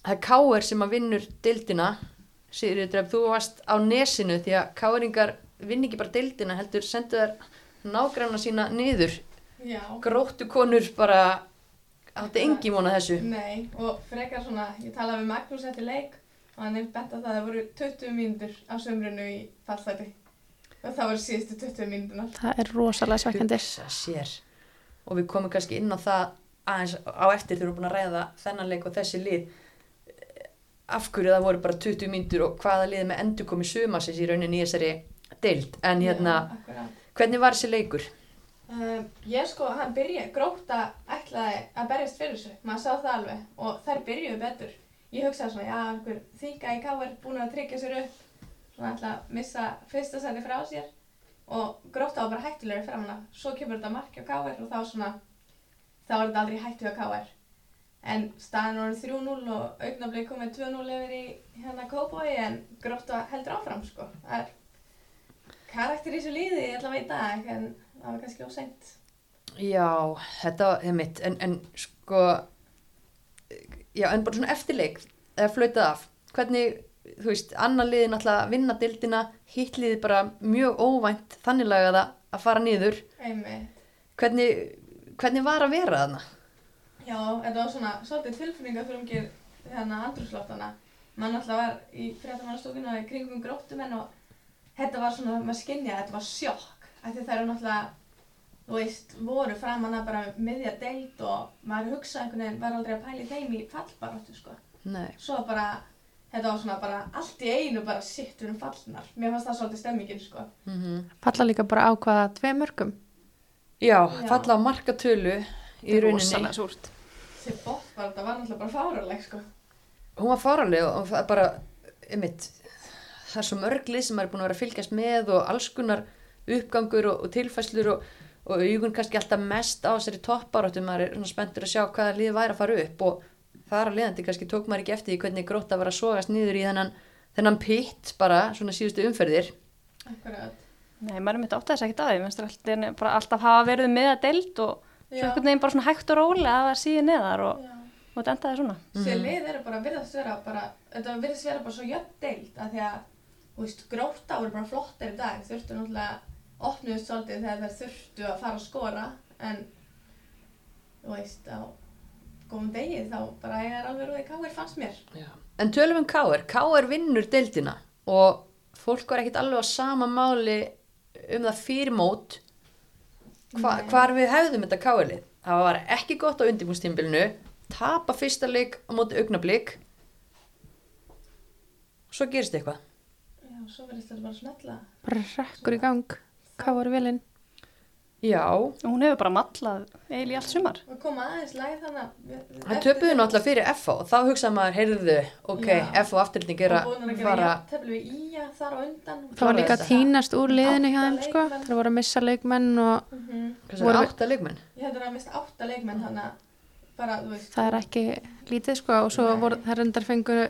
það er K.R. sem að vinnur dildina Sigriður Dref, þú varst á nesinu því að K.R.ingar vinn ekki bara dildina heldur sendu þær nágranna sína niður já. gróttu konur bara átti engi móna þessu? Nei, og frekar svona, ég talaði við Magnús eftir leik og hann er bent á það að það voru 20 mínútur á sömrunu í fallstæti og það voru síðustu 20 mínútunar. það er rosalega svekkjandi. Og við komum kannski inn á það aðeins á eftir þegar við erum búin að ræða þennan leik og þessi lið. Af hverju það voru bara 20 mínútur og hvaða lið með endur komið sumasins í rauninni í þessari deild? En hérna, Já, hvernig var þessi leikur? Um, ég sko, hann byrja, gróta ætlaði að berjast fyrir þessu, maður sá það alveg og þær byrjuðu betur. Ég hugsaði svona, já, einhver þýka í káver búin að tryggja sér upp, svona ætla að missa fyrsta seti frá sér og gróta var bara hættulegri framan af. Svo kemur þetta marki á káver og þá svona, þá er þetta aldrei hættu á káver. En staðan voru 3-0 og augnablik komið 2-0 yfir í hérna Kópói en gróttu heldur áfram sko. Það er karakter í þessu líði, ég ætla að veita dag, en það var kannski óseint. Já, þetta er mitt, en, en sko, já, en bara svona eftirleik, eða flautað af, hvernig, þú veist, annar liði náttúrulega vinna dildina, hitt liði bara mjög óvænt þannig lagað að fara niður, hvernig, hvernig var að vera þarna? Já, þetta var svona svolítið tilfinninga fyrir umgir hérna andrúsloftana. Man alltaf var í fréttamannastokinu í kringum gróttumenn og þetta var svona, maður skinnja, þetta var sjokk. Því það eru náttúrulega, þú veist, voru framanna bara miðja deild og maður hugsaði einhvern veginn, var aldrei að pæli þeim í fallbaróttu, sko. Nei, Svo bara, þetta var svona bara allt í einu bara sitt við um fallnar. Mér fannst það svolítið stemmingin, sko. mm Falla líka bara á hvaða tvei mörgum. já, Já. falla á markatölu í rauninni. rosalega súrt. Þessi bótt bara, þetta var náttúrulega bara fáraleg, sko. hún var faraleg og það er bara einmitt, það er svo mörglið sem maður er búin að vera að fylgjast með og alls konar uppgangur og, og tilfæslur og, og augun kannski alltaf mest á þessari topparáttu maður er svona spenntur að sjá hvaða lið væri að fara upp og þar að liðandi kannski tók maður ekki eftir því hvernig gróta var að sogast niður í þennan, þennan pitt bara svona síðustu umferðir. Akkurat. Nei, maður er mitt átt að þess ekkert að finnst það alltaf, bara alltaf hafa verið með að deild og svo einhvern veginn bara svona hægt og rólega að það síði neðar og, og þetta endaði svona. Sér lið eru bara virðast vera bara, þetta virðast vera bara svo jöfn deild að því að, þú veist, gróta voru bara flottir í dag, þurftu náttúrulega opnuðust svolítið þegar þær þurftu að fara að skora en, þú veist, á góðum degi þá bara ég er alveg rúið káir fannst mér. Já. En tölum um K.R. K.R. vinnur deildina og fólk var ekkit alveg á sama máli um það fyrir mót hva, hvar við hefðum þetta K.R.lið. Það var ekki gott á undirbúnstímbilinu, tapa fyrsta leik á móti augnablík svo gerist eitthvað. Já, svo verðist þetta bara smetla. Bara rekkur í gang. Hvað var vilinn? Já, Og hún hefur bara mallað eiginlega í allt sumar. Og koma aðeins læg þannig að... það þetta- náttúrulega fyrir FH og þá hugsaði maður, heyrðu, ok, Já. FH afturlýting er að búin að gera fara, jafntefli við Ía þar á undan. Það var líka að týnast úr liðinu hjá þeim, sko. Það voru að missa leikmenn og Mhm. hvað sem Voru er átta leikmenn. Ég hefði að mist átta leikmenn þannig að bara, þú veist. það er ekki lítið, sko. Og svo voru það reyndar fengur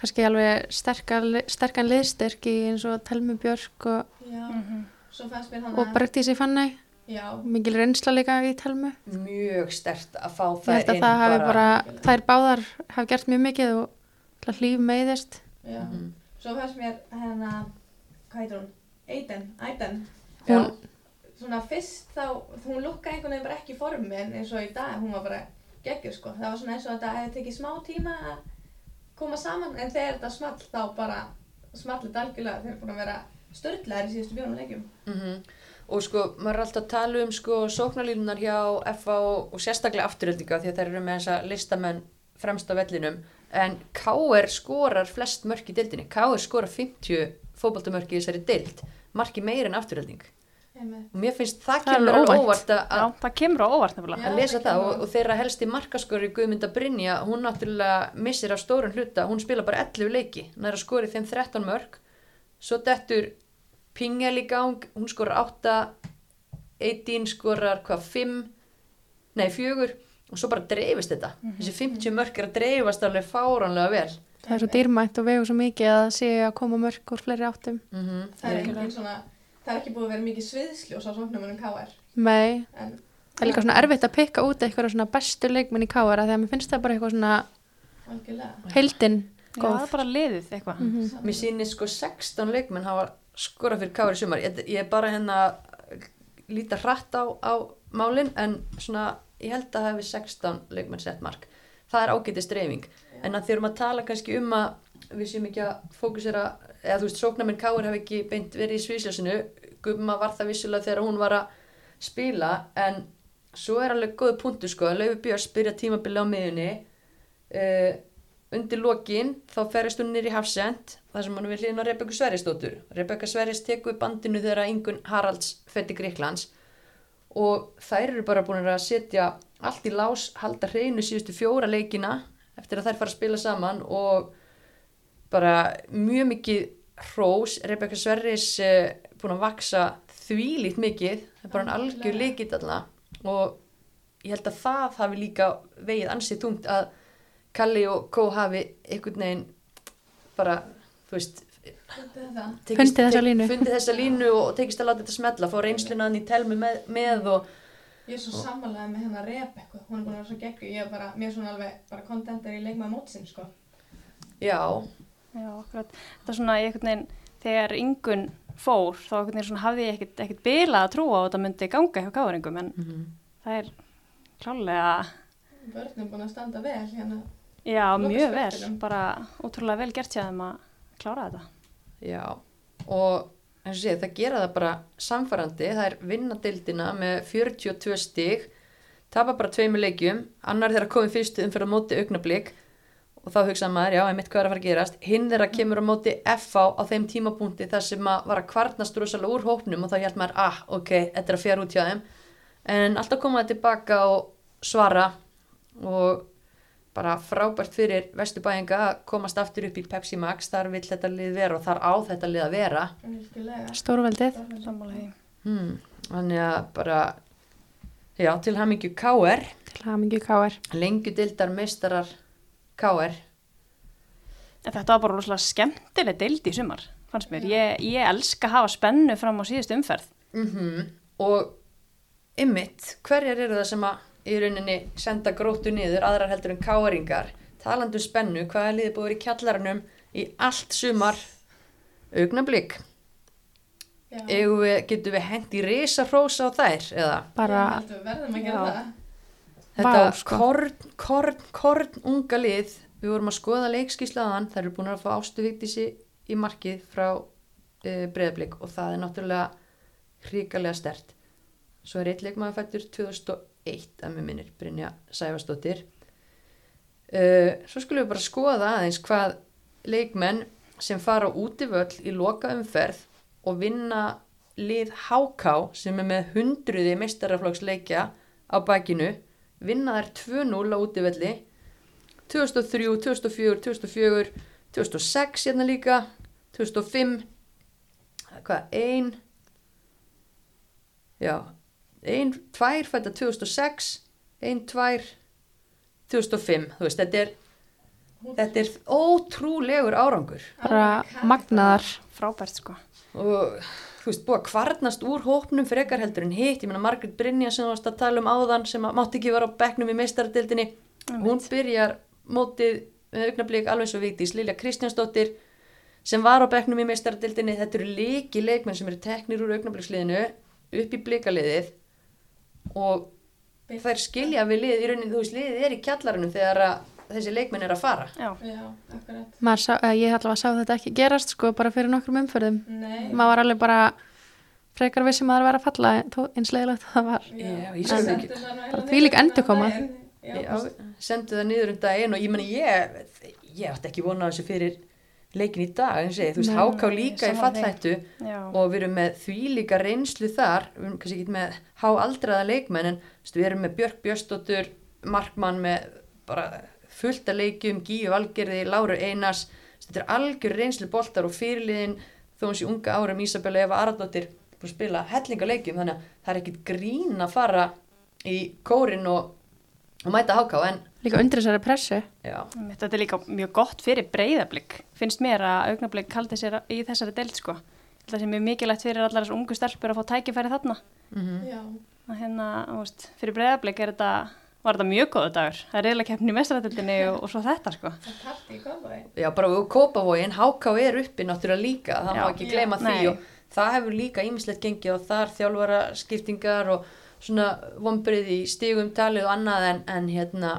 kannski alveg sterkan, sterkan liðstyrk í eins og Telmi Björk og, Já, Mhm. mér hann og Bergdísi Fanney. Já, Mikil reynsla líka í Telmu. Mjög stert að fá það inn það bara, bara- þær báðar hafi gert mjög mikið og hlýf meiðist. já. Mhm. Svo fannst mér hérna, hvað heitir hún? Eiden, Eiden. Já. Svona fyrst þá, hún lukkaði einhvern veginn bara ekki í formi en eins og í dag, hún var bara geggjur sko. Það var svona eins og þetta hefði tekið smá tíma að koma saman en þegar þetta small þá bara small þetta algjörlega. Þeir eru búin að vera störtlegar í síðustu fjórum leikjum. Mm Og sko, maður er alltaf að tala um sko sóknarlínunar hjá FA og, og sérstaklega afturöldinga því að þær eru með þessa listamenn fremst á vellinum. En KR skorar flest mörk í deildinni. KR skorar 50 fótboltamörk í þessari deild, marki meir en afturölding. Og mér finnst það Það kemur óvænt. óvart. að, Já, það kemur á óvart að lesa það. Og, og þeirra helsti markaskori Guðmynda Brynja, hún náttúrulega missir af stórun hluta, hún spila bara 11 leiki, hún er að skori þeim 13 mörk svo dettur Pingel í gang, hún skorar 8 Eidín skorar hvað 5 nei 4 og svo bara dreifist þetta þessi 50 mörk er að dreifast alveg fáránlega vel Það er svo dýrmætt og vegur svo mikið að sé að koma mörg úr fleiri áttum. mm -hmm. Það er engin svona, það er ekki búið að vera mikið sviðsljós á sóknumunum KR. Nei, En það er líka svona erfitt að pikka út eitthvað svona bestu leikminn í því að mér finnst það bara eitthvað svona algjörlega. Það er bara liðið eitthvað. Mhm. Mér sýnir sko 16 leikmenn hafa skorað fyrir kári sumar. Ég, ég er bara hérna líta hratt á, á málin en svona ég held að hafi 16 leikmenn sett mark. Það er ágætið streifing. En að þurfum að tala kannski um að við séum ekki að fókusera, eða þú veist, sóknarminn káir hafi ekki beint verið í svísljósinu. Gumma var það vissulega þegar hún var að spila en svo er alveg góð punktu sko að Laufi Björns byrja tímabili á miðunni uh, undir lokin þá ferist hún nýr í Hafsend þar sem hann vil Rebekku Sverrisdóttur. Rebekka Sverris tekur við bandinu þegar Ingun Haralds fetti Gríklands og þær eru bara búin að setja allt í lás, halda hreinu síðustu fjóra leikina eftir að þær fara að spila saman og bara mjög mikið hrós, Rebekka Sverris uh, búin að vaksa þvílít mikið, það er bara hann algjör Algjörlega. leikit alltaf og ég held að það hafi líka vegið ansið þungt að Kalli og Kó hafi einhvern veginn bara, þú veist Þetta Fundið þessa línu. fundið þessa línu og tekist að láta þetta smetla fá reynsluna hann í telmu með, með og Ég er svo sammálaðið með hennar Rebekku, hún er búin að vera svo geggu, ég er bara, mér er svona alveg bara kontentar í leikmaða mótsinn, sko. já, Já, akkurat. Það er svona, ég einhvern veginn, þegar yngun fór, þá einhvern veginn svona hafði ég ekkert, ekkert bilað að trúa á að þetta myndi ganga hjá gáðuringum, en Mhm. það er klálega, Börnum búin að standa vel hérna. Já, mjög vel, bara ótrúlega vel gert þeim að klára þetta. Já, og eins og sé, það gera það bara samfærandi, það er vinnadildina með 42 stig, tapa bara tveimur leikjum, annar þeirra komið fyrstu umfyrir á móti augnablík og þá hugsaði maður, já, einmitt hvað er að fara að gerast, hinn þeirra kemur á móti FH á þeim tímapunkti þar sem að var að kvarnast rosalega úr hópnum og þá held maður, ah, ok, þetta er að fjara út hjá þeim, en alltaf koma það tilbaka og svara og bara frábært fyrir Vesturbæinga að komast aftur upp í Pepsi Max, þar vill þetta lið vera og þar á þetta lið að vera. Stórveldið. Hmm. þannig að bara já, til hamingju KR Til hamingju káar. lengju dildar meistarar KR En þetta var bara rosalega skemmtileg deild í sumar, fannst mér. Ég, ég elska að hafa spennu fram á síðustu umferð. mm og ymmit, hverjar eru það sem að í rauninni senda gróttu niður aðrar heldur en káringar talandu um spennu hvað er liðið búið í kjallarunum í allt sumar? Augnablík getur við hengt í reysa frósa á þær eða? Bara þetta sko. korn, korn, korn unga lið, við vorum að skoða leikskíslaðan, þær eru búin að fá ástuvíktísi í markið frá eh, e, breyðablík og það er náttúrulega hríkalega stert svo er eitt leikmaðanfættur 2001 heitt að mér minnir Brynja Sæfastóttir uh, svo skulum við bara skoða aðeins hvað leikmenn sem fara út í völl í loka umferð og vinna lið Háká sem er með hundruði meistaraflokksleikja á bakinu vinna þær 2-0 á útífelli 2003, 2004, 2004 2006 hérna líka 2005 hvað, 1 já, ein, tvær fætta 2006 ein, tvær 2005, þú veist, þetta er þetta er ótrúlegur árangur. Bara magnaðar. Frábært, sko. og þú veist, búið að kvarnast úr hópnum frekar heldur en hitt, ég meina Margrét Brynja sem þú varst að tala um áðan sem mátti ekki vera á bekknum í meistaradildinni hún byrjar mótið með augnablík alveg svo Vigdís, Lilja Kristjánsdóttir sem var á bekknum í meistaradildinni þetta eru líki leikmenn sem eru teknir úr augnablíksliðinu upp í blíkaliðið og þær skilja við lið, í rauninni þú veist, liðið er í kjallarinu þegar að þessi leikmenn er að fara Já, Já, akkurat. Sá, eh, ég allavega sá þetta ekki gerast sko bara fyrir nokkrum umförðum. Nei. Maður var alveg bara frekar vissum að það var að falla þó eins leiðilegt að það var. Við bara um daginn. Já, Já, sendu það niður um daginn og ég meni ég, ég átti ekki vona á þessu fyrir leikin í dag, en segi, þú veist, háká líka í já. og við erum með því líka reynslu þar, við erum kannski ekki með háaldraða leikmenn, en veist, við erum með Björk Björstóttur, Markmann með bara fullt að leikjum, Gíu Valgerði, Láru Einars, veist, þetta er algjör reynslu boltar og fyrirliðin, þó hún sé unga árum Ísabella Eva Aradóttir búin að spila hellinga leikjum, þannig að það er ekkit grín að fara í kórin og, og mæta háká, en Líka undir þessari pressu. já, Þetta er líka mjög gott fyrir breyðablík. Finnst mér að augnablík haldi sér í þessari deild, sko. Það sem er mikilvægt fyrir allar þessu ungu stelpur að fá tækifæri þarna. Já, Að hérna, þú veist, fyrir breyðablík er þetta, var þetta mjög góðu dagur. Það er reyðlega keppni í mestaradeildinni og, og svo þetta, sko. það er kallt í kofbói. Já, bara og Kópavógin, HK er uppi náttúrulega líka, það má Já. ekki gleyma Já. því Nei. og það hefur líka ýmislegt gengið og þar þjálfara skiptingar og svona vombrið í stigum talið og annað en, en hérna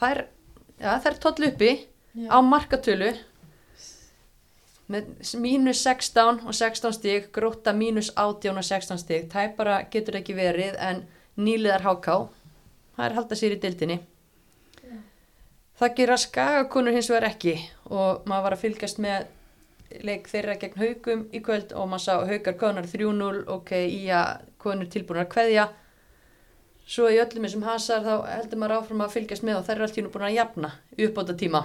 það er, ja, er tóll uppi Já. á markatölu með mínus 16 og 16 stig, gróta mínus 18 og 16 stig, það er bara getur ekki verið en nýliðar HK það er halda sér í dildinni Það gera skagakonur hins vegar ekki og maður var að fylgjast með leik þeirra gegn haugum í kvöld og maður sá haugar konar 3-0 ok, í að konur tilbúin að kveðja svo í öllum þessum hasar þá heldur maður áfram að fylgjast með og þær eru allt í nú búin að jafna uppbóta tíma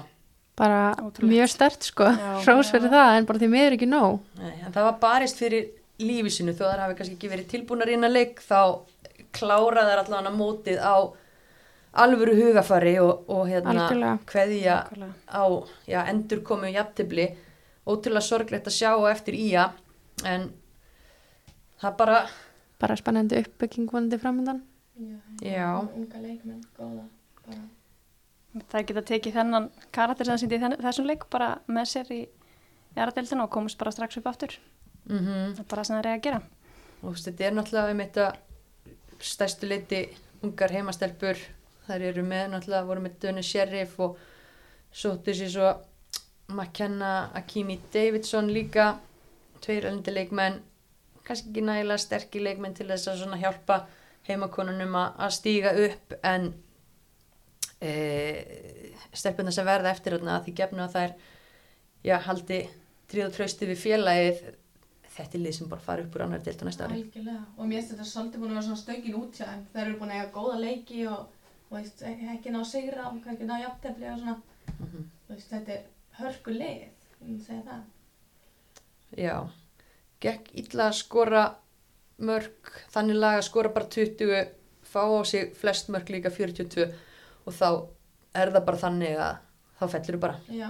Bara Ótrúlegt. mjög stert sko. Hrós fyrir það en bara því miður ekki nóg. Nei, það var barist fyrir lífi sinu þó þar hafi kannski ekki verið tilbúinar inn að leik þá klára þær allavega mótið á alvöru hugafari og, og hérna Nákvæmlega. á já, endur komu jafntibli ótrúlega sorglegt að sjá á eftir ía en það bara bara spennandi uppbygging vonandi framöndan Já. Unga leikmenn, góða. Bara. Það geta tekið þennan karakter sem sýndi þessum leik bara með sér í jæradeildina og komist bara strax upp aftur. mm Það er bara sem það er að gera. og þú veist, þetta er náttúrulega um þetta stærstu leiti ungar heimastelpur þær eru með náttúrulega, voru með Dönu Sheriff og sóttu sér svo McKenna Akimi Davidson líka tveir öndi leikmenn kannski ekki nægilega sterkir leikmenn til þess að svona hjálpa heimakonunum að stíga upp en e, stelpuna sem verða eftir þarna að því gefnu að þær já, haldi tríð og trausti við félagið þetta er lið sem bara fara upp úr annar deilt á næsta ári Algjörlega. Og mér finnst þetta svolítið búin að vera svona stöngin út hjá þeim. Þeir eru búin að eiga góða leiki og, og veist, ekki ná sigra og ekki ná jafntefli og svona. Mhm. Þú Veist, þetta er hörku leið, ég vil segja það. Já, gekk illa að skora mörg, þannig lag að skora bara 20, fá á sig flest mörg líka 42 og þá er það bara þannig að þá fellur bara. Já,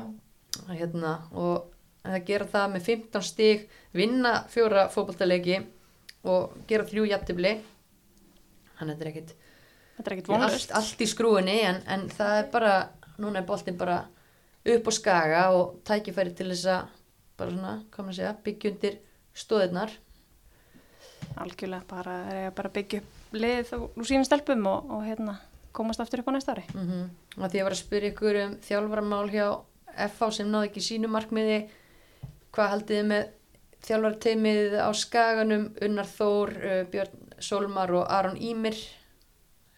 hérna, og það gera það með 15 stig, vinna fjóra fótboltaleiki og gera þrjú jættibli þannig að þetta er ekkit Þetta er allt, vonlust. allt í skrúinni en, en það er bara, núna er boltinn bara upp á skaga og tækifæri til þess að bara svona, hvað maður að segja, byggja undir stóðirnar Algjörlega, bara, bara byggja upp lið úr sínum stelpum og, og hérna, komast aftur upp á næsta ári. mm -hmm. því ég var að spyrja ykkur um þjálfaramál hjá FH sem náði ekki sínu markmiði hvað haldið þið með þjálfarteimið á skaganum Unnar Þór, uh, Björn Solmar og Aron Ímir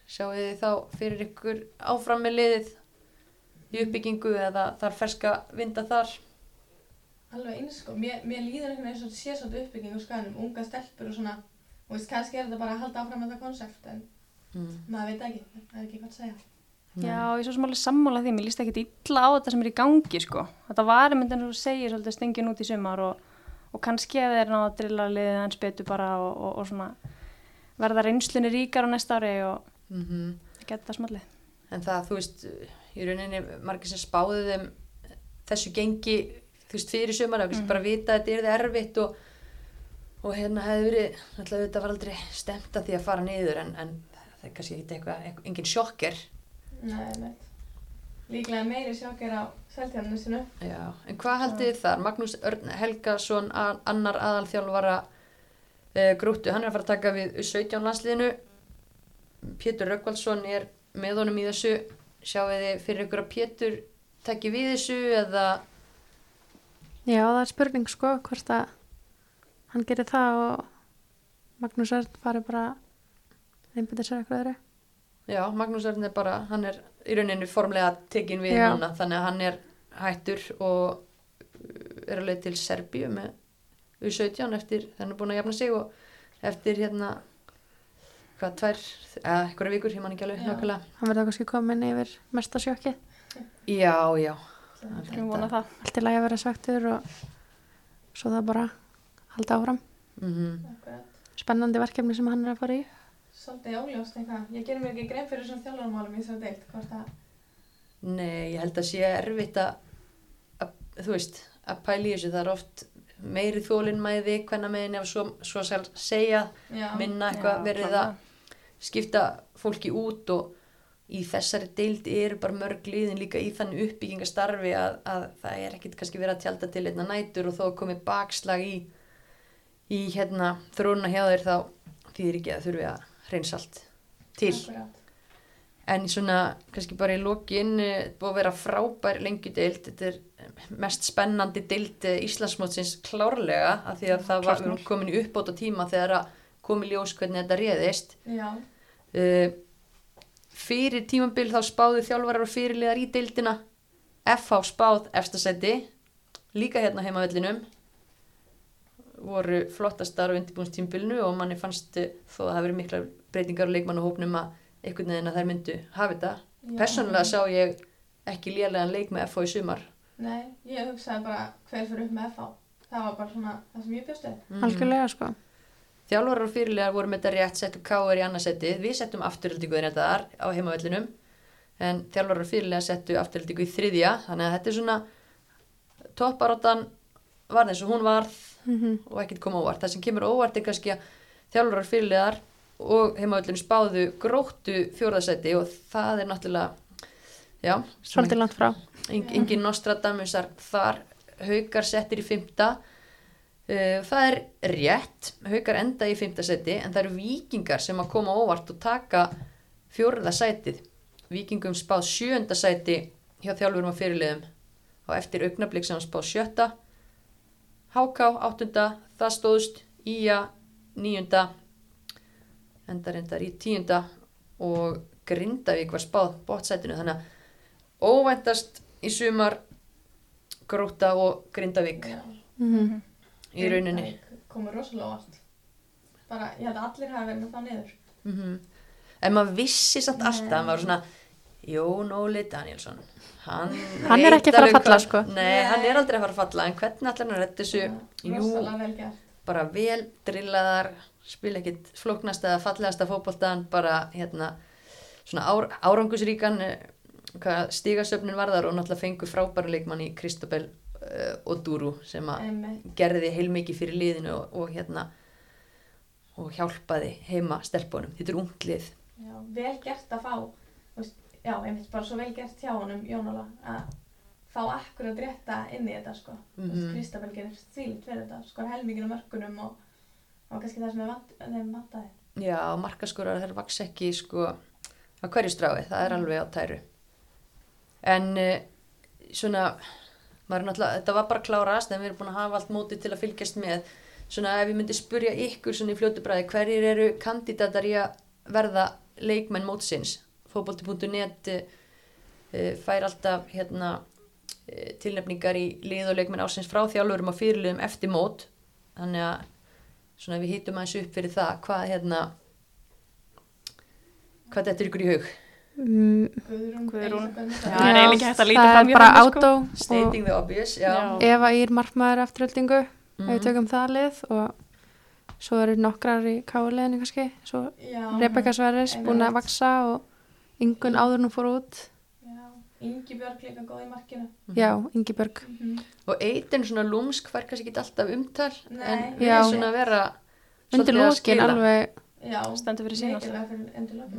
sjáu þið þá fyrir ykkur áfram með liðið í uppbyggingu eða þar ferska vinda þar alveg eins sko. Mér, mér líður einhvern veginn svona sé svona uppbygging á skanum, unga stelpur og svona. Og veist, kannski er þetta bara að halda áfram með þetta konsept, en mm. maður veit ekki, það er ekki hvað að segja. Já, ég er svo sem alveg sammála því, mér líst ekki illa á þetta sem er í gangi, sko. Þetta var einmitt eins og þú segir svolítið stingin út í sumar og, og kannski ef þeir ná að drilla liðið eins betur bara og, og, og svona verða reynslunni ríkar á næsta ári og Mm -hmm. geta það smallið. En það, þú veist, í rauninni margir sem spáðu þeim þessu gengi, þú veist, fyrir sumar og mm. bara vita að þetta er það erfitt og, og hérna hefði verið, náttúrulega þetta var aldrei stemt að því að fara niður en, en það er kannski eitthvað, engin sjokker. Líklega meiri sjokkir á seltjarnu sinu. Já, en hvað haldið þið þar? Magnús Örn Helgason, annar aðalþjálfara uh, grúttu, hann er að fara að taka við 17 landsliðinu. Pétur Röggvaldsson er með honum í þessu. Sjáu þið fyrir ykkur að Pétur tekki við þessu eða... Já, það er spurning sko hvort að hann gerir það og Magnús Örn fari bara einbyrðið sér eitthvað öðru. Já, Magnús Örn er bara, hann er í rauninni formlega tekin við núna, þannig að hann er hættur og uh, er alveg til Serbíu með U17 eftir, þannig er búin að jafna sig og eftir hérna, hvað, tvær, eða einhverja vikur, ég man ekki alveg. Hann verður kannski komin yfir mesta sjokki. Já, já. Skulum vona það. Allt í lagi að vera svektur og svo það bara halda áfram. Mm Akkurat. Spennandi verkefni sem hann er að fara í. Svolítið óljóst eitthvað. Ég gerir mér ekki grein fyrir þessum þjálfarmálum í þessari deilt. Hvort að, Nei, ég held að sé erfitt að, að þú veist, að pæla í þessu, það er oft meiri þólinmæði, hvenna meginn ef svo, svo segja, já, minna eitthvað verið að skipta fólki út og í þessari deild eru bara mörg liðin líka í þannig uppbyggingastarfi að, að það er ekkit kannski verið að tjálta til einna nætur og þó komið bakslag í, í hérna þróuna hjá þeir þá þýðir ekki að þurfi að reynsa allt til. Akkurat. En svona, kannski bara í lokin, eh, búið að vera frábær lengjudeild, þetta er mest spennandi deild eh, Íslandsmótsins klárlega, af því að það var mál. erum komin í uppbóta tíma þegar að komi ljós hvernig þetta réðist. Já, Uh, fyrir tímabil þá spáðu þjálfarar og fyrirliðar í deildina, FH spáð efstasæti, líka hérna heima vellinum, voru flottastar á undirbúinstímbilinu og manni fannst þó að það hafi verið mikla breytingar á leikmannahópnum að einhvern veginn að þær myndu hafa þetta. Personlega sá ég ekki lélegan leik með FH í sumar. Nei, ég hugsaði bara hver fyrir upp með FH. Það var bara svona það sem ég bjóst við. Mhm. Algjörlega sko. Þjálfarar og fyrirlegar voru með þetta rétt settum káir í annarsettið, við settum afturhaldingu þetta þar á heimavellinum en þjálfarar og fyrirlegar settu afturhaldingu í þriðja, þannig að þetta er svona topparóttan var eins og hún varð Mhm. og ekkert koma óvart. Það sem kemur óvart er kannski að þjálfarar fyrirlegar og heimavöllinu spáðu gróttu fjórðasæti og það er náttúrulega já, Svolítið langt frá. en- engin Nostradamusar þar haukar settir í fymta það er rétt haukar enda í fymta seti en það eru vikingar sem að koma óvart og taka fjórða sætið. Vikingum spáð sjönda sæti hjá þjálfurum og fyrirliðum. Og eftir augnablik sem spáð sjötta. HK áttunda það stóðst. Ía níunda enda reyndar í tíunda. Og Grindavík var spáð bótsætinu þannig að óvæntast í sumar Gróta og Grindavík. Já. Mhm. Í rauninni komur rosalega óvart. Bara, ég held að allir hafa verið með það niður. mm en maður vissi samt alltaf maður var svona Jón Óli Danielsson hann, Hann er ekki að fara að falla, sko. nei, hann er aldrei að fara að falla en hvernig allar hann að redda þessu jú, Rosalega vel gert. bara vel drillaðar spila ekkit flóknast eða fallegasta fótboltan bara hérna svona ár, árangusríkan eh, hvað stigasöfnin varðar og náttúrulega fengu frábæra leikmann í Kristobel uh, og Dúru sem að gerði heilmikið fyrir liðinu og, og hérna og hjálpaði heima stelpunum þetta er unglið Já, vel gert að fá, veist, já, einmitt bara svo vel gert hjá honum, Jónala, að fá akkurat rétta inn í þetta, sko. Veist, Mhm. Kristabel gerir þvílitt fyrir þetta, sko, helminginu mörkunum og, og kannski það sem þeim vantaði. já, markaskorar þær vaks ekki sko á hverju strái, það er alveg á tæru en uh, svona þetta var bara klárast en við erum búin að hafa allt mótið til að fylgjast með. Svona ef ég myndi spurja ykkur svona í fljótu bræði, hverjir eru kandidatar í að verða leikmenn mótsins? Fótbolti.net uh, fær alltaf hérna uh, tilnefningar í lið og leikmenn ásins frá þjálfurum og fyrirliðum eftir mót. Þannig að svona við hýtum aðeins upp fyrir það hvað hérna hvað þetta er ykkur í hug Guðrún, Guðrún. Já, það er eiginlega ekki hægt að líta það fram er átó og stating the obvious já, Já. Eva Ír markmaður afturöldingu ef við Mhm. tökum það lið og svo eru nokkrar í káleðinu kannski. Svo Já, Rebecca Sverris búin að vaksa og yngun áður nú fór út. Já, Ingi Björg líka góð í markinu. já, Ingi Björg Mm og eitin svona lúmsk fær kannski ekki alltaf umtal Nei. en við Já. svona vera undir að lókin alveg Já, Stendur fyrir sín alltaf.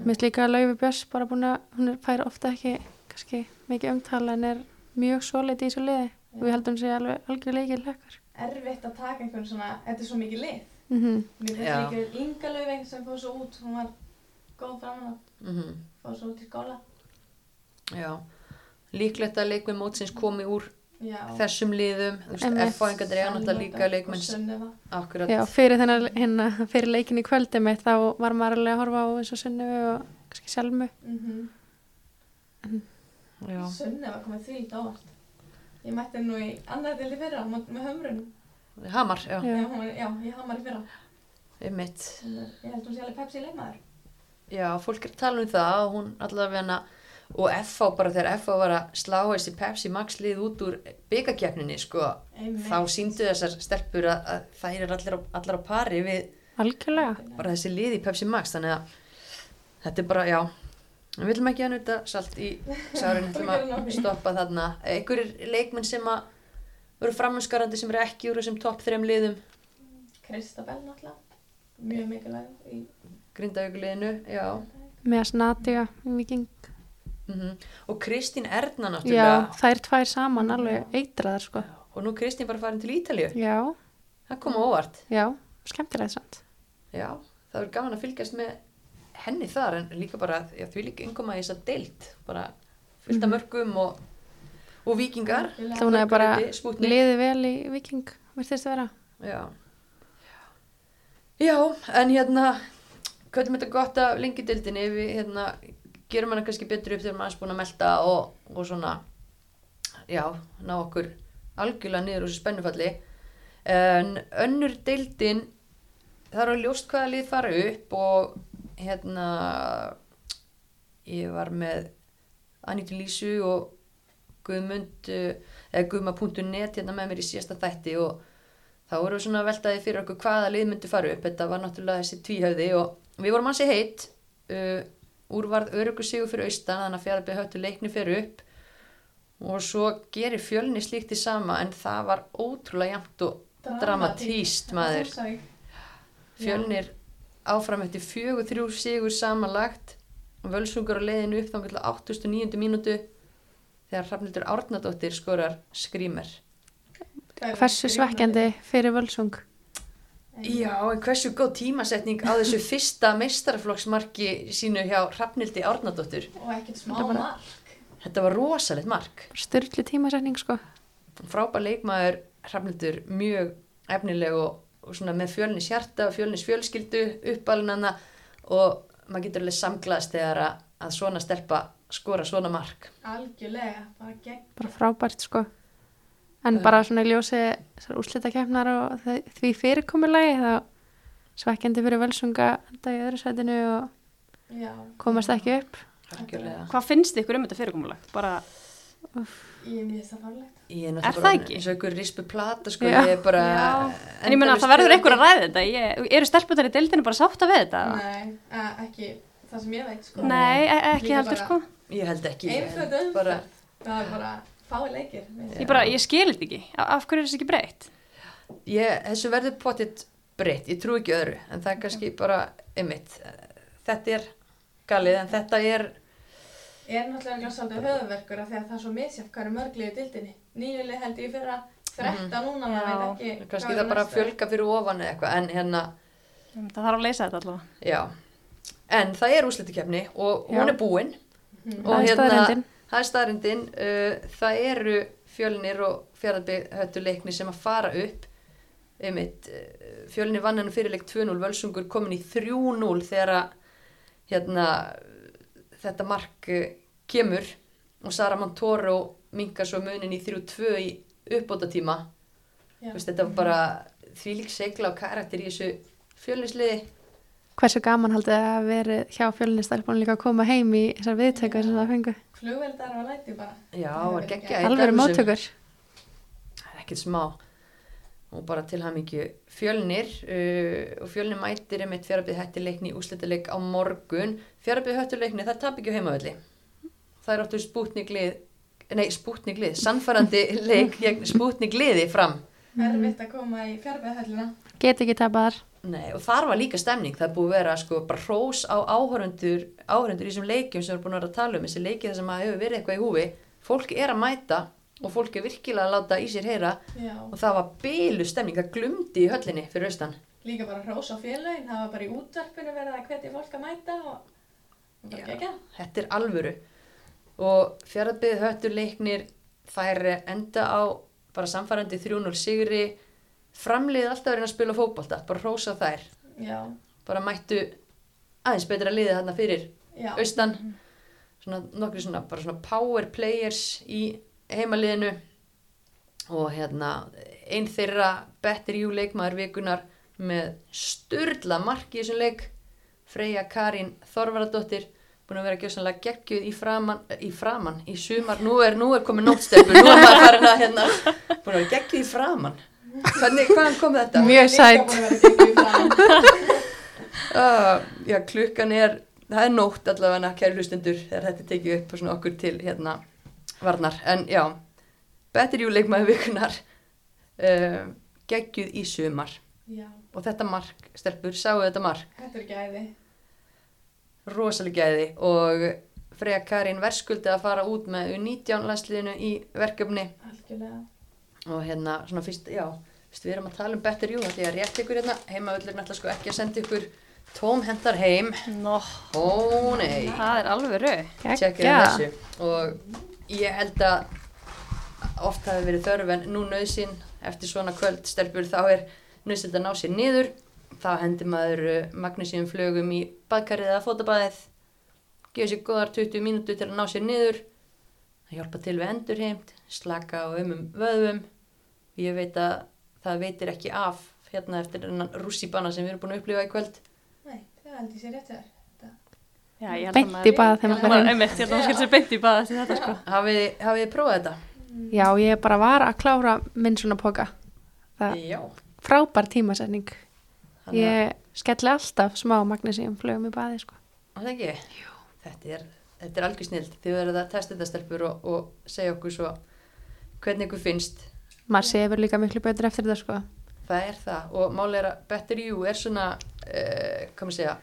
finnst líka að Laufi Björns bara búin að hún er- fær ofta ekki kannski mikið umtala en er mjög solid í þessu liði. Og við heldum sé alveg algjör leikil lekkar Erfitt að taka einhvern svona, þetta er svo mikið lið. mm -hmm. Mér finnst líka Inga Laufeng sem fór svo út, hún var góð framan á, Mhm, fór svo út í skóla. já. Líklegt að leikmenn mótsins komi úr Já. þessum liðum. F-fáingar er náttúrulega líka leikmenn Já, fyrir þennan hérna, fyrir leikin í kvöldi mitt þá var maður alveg að horfa á eins og Sunnivu og kannski Selmu Mm já. Sunneva komið því lítið ávart. Ég mætti nú í annar til í fyrra með, hömrunum. Hamar, já, Já. Já, var- ég hamar í fyrra. Ég held hún sé alveg Pepsi leikmaður. Já, fólk er að tala um það og hún allavega hana og FH bara þegar FH var að slá þessi Pepsi Max lið út úr byggakefninni sko, Einmitt. þá síndu þessar stelpur að, að þær er allir á, allir á pari við algjörlega. bara þessi lið í Pepsi Max þannig að þetta er bara, já. Við viljum ekki að nuta salt í sárinu til að stoppa þarna. Einhverjir leikmenn sem að voru framhanskarandi sem eru ekki úr þessum topp þrem liðum? Kristabell náttúrulega. Mjög mikilvæg í grindavíkuliðinu, já. Með að snatja í viking mm og Kristín Erna Já, náttúrulega þær tvær saman alveg eitraðar sko. Og nú er Kristín bara farin til Ítalíu? Já, það kom á óvart. Já, skemmtilegt samt. Já, það er gaman að fylgjast með henni þar en líka bara já, því líka yngum að þess að deilt bara fylgta Mhm. mörgum og, og vikingar Það hún er bara Mörguriti, Spútnik. liði vel í viking virtist vera. Já. Já, en hérna hvað er þetta gott af lengi deildinni? Við hérna gerum hana kannski betur upp þegar maður er búin að melta og, og svona já, ná okkur algjörlega niður úr þessu spennufalli en önnur deildin það er að ljóst hvaða lið fara upp og hérna ég var með Anítu Lísu og Guðmund eða Guðma.net hérna með mér í síðasta þætti og þá vorum við svona að veltaði fyrir okkur hvaða lið myndi fara upp. Þetta var náttúrulega þessi tvíhöfði og við vorum hansi heitt uh, úrvarð örugur sigur fyrir austan þannig að fjárabíð höftu leikni fyrir upp og svo gerir fjölni slíkt í sama en það var ótrúlega jæmt og dramatíst maður Húsavík. fjölnir áfram eftir fjögur þrjú sigur samanlagt og völsungur á leiðinu upp þá til 89. mínútu þegar Hrafnildur Árnadóttir skorar skrýmer Það er Hversu svekkjandi fyrir völsung? Já, en hversu góð tímasetning á þessu fyrsta meistaraflokksmarki sínu hjá Hrafnildi Árnadóttur Og ekkert smá Þetta bara- mark. þetta var rosalegt mark Styrli tímasetning sko. frábær leikmaður Hrafnildur mjög efnileg og, og svona með fjölnis hjarta og fjölnis fjölskyldu uppalunana og maður getur alveg samglaðast þegar að, að svona stelpa skora svona mark Algjörlega, bara gegn. Bara frábært sko. En bara svona í ljósi úrslitakefnar og því fyrirkomulagi þá svekkjandi fyrir völsunga enda í öðru sætinu og Já. komast ekki upp. Algjörlega. Hvað finnst ykkur um þetta fyrirkomulag? Bara, Ég er mjög það farlegt. Ég er það bara ekki? og ykkur rispu plata sko, Já. ég er bara en ég meina endalaust það verður einhver að ræða þetta. Ég, eru stelpunar í deildinu bara sátt að við þetta? Nei, ekki það sem ég veit, sko. Nei, e ekki heldur bara- sko. Ég held ekki Einföld umferð. Það er bara fái leikir. Ég bara, ég skil þetta ekki. Af af hverju er þessi ekki breytt? ég, Þessu verður pottitt breytt Ég trú ekki öðru En það er kannski bara einmitt Þetta er galið en þetta er Ég er náttúrulega svolítið höfðverkur af því að það er svo misjafn hvað er mörglið í dildinni. Nýjuleg held ég fyrir að þretta núna, maður Já. veit ekki. Kannski það bara fjölga fyrir ofan eða eitthvað en hérna, Það þarf að leysa þetta allavega. já En það er úrslitukefni og hún er búin Mhm. og Það er staðreyndin. Það er staðrindin uh, það eru fjölnir og fjaraðby höttu leikni sem að fara upp einmitt, uh, fjölnir vann hennu fyrirleik 2-0, völsungur komin í 3-0 þegar að hérna, þetta mark uh, kemur og Sara Montoro minkar svo munin í 3-2 í uppbóta tíma Já. Veist, þetta var bara þvílík segla og karakter í þessu fjölnisliði Hversu gaman haldið að verið hjá fjölnistælbúin líka að koma heim í þessar viðtöku sem það fengu? Flugveldar og læti bara. Já, Það var er geggja Alveg móttökur. ekkert smá og bara til hann ekki fjölnir uh, og fjölnir mætir einmitt fjárabíð hættileikni í úslitaleik á morgun fjárabíð hættileikni það tap ekki á heimavelli það er áttu spútniglið nei spútniglið, sannfærandi leik gegn spútnigliði fram Erfitt að koma í fjarbæðhöllina. Get ekki tapað þar. Nei, og þar var líka stemning, það er búið að vera sko bara hrós á áhörundur áhörundur í þessum leikjum sem við erum búin að vera að tala um. Þessi leikið sem að hefur verið eitthvað í húfi. Fólk er að mæta og fólk er virkilega að láta í sér heyra. Já. og það var bylu stemning, það glumdi í höllinni fyrir austan. Líka bara hrós á félögin, það var bara í útvarpinu verið að hvetja fólk að mæta og og bara Já. gegja. þetta er alvöru. Og fjaraðbyggð höttur leiknir þær enda á bara samfærandi 3-0 sigri framlið alltaf verið að spila fótbolta bara hrósa þær, Já, bara mættu aðeins betra liðið þarna fyrir já. austan. Svona nokkri svona svona power players í heimaliðinu. Og hérna einn þeirra better you leikmaður vikunar með sturdla mark í þessum leik Freyja Karín Þorvaradóttir búin að vera gjössanlega geggjuð í framan, í framan, í sumar, nú er, nú er komið nótstefur, nú er maður farin að hérna, búin að vera geggjuð í framan hvernig, hvaðan kom þetta? Mjög sæt. Líka búin að vera geggjuð í framan. Uh, já, klukkan er, það er nótt allavega kæri hlustendur þegar þetta tekið upp og svona okkur til hérna varnar. En já, betur jú leikmaður vikunar, uh, geggjuð í sumar. Já, Og þetta mark, stelpur, sáu þetta mark, þetta er gæði. rosalega gæði og Freyja Karin verskuldi að fara út með U19 landsliðinu í verkefni Algjörlega. Og hérna svona fyrst, já, fyrst við erum að tala um betur jú, því að rétt ykkur hérna, heimavöllur náttúrulega sko ekki að senda ykkur tómhendar heim. Nó, Ó nei. það er alveg rau. tjekkið þessu. Og ég held að oft hafi verið þörf en nú nöðsinn eftir svona kvöld stelpur þá er nöðsinn að ná sér niður. Þá hendur maður uh, magnísíum flögum í badkarið eða fótabæðið gefa sér góðar 20 mínútur til að ná sér niður. Það hjálpa til við endurheimt slaka á umum vöðum ég veit að það veitir ekki af hérna eftir þennan rússibanna sem við erum búin að upplifa í kvöld Nei, það held ég sér rétt Beint maður- í bað þegar maður heim. Einmitt, ég held að maður skilur sér beint í bað eftir þetta sko. hafið, hafið þið prófað þetta? Já, ég bara var að klára minn svona póka. Frábær tímasetning ég skelli alltaf smá magnesíum flögum í baði sko. Það ekki? Jú. Þetta er, þetta er algjör snild. Þið verður að testa þetta stelpur og, og segja okkur svo hvernig ykkur finnst. maður sefur líka miklu betur eftir þetta sko. Það er það og máli er að Better You er svona, uh, hvað maður segja,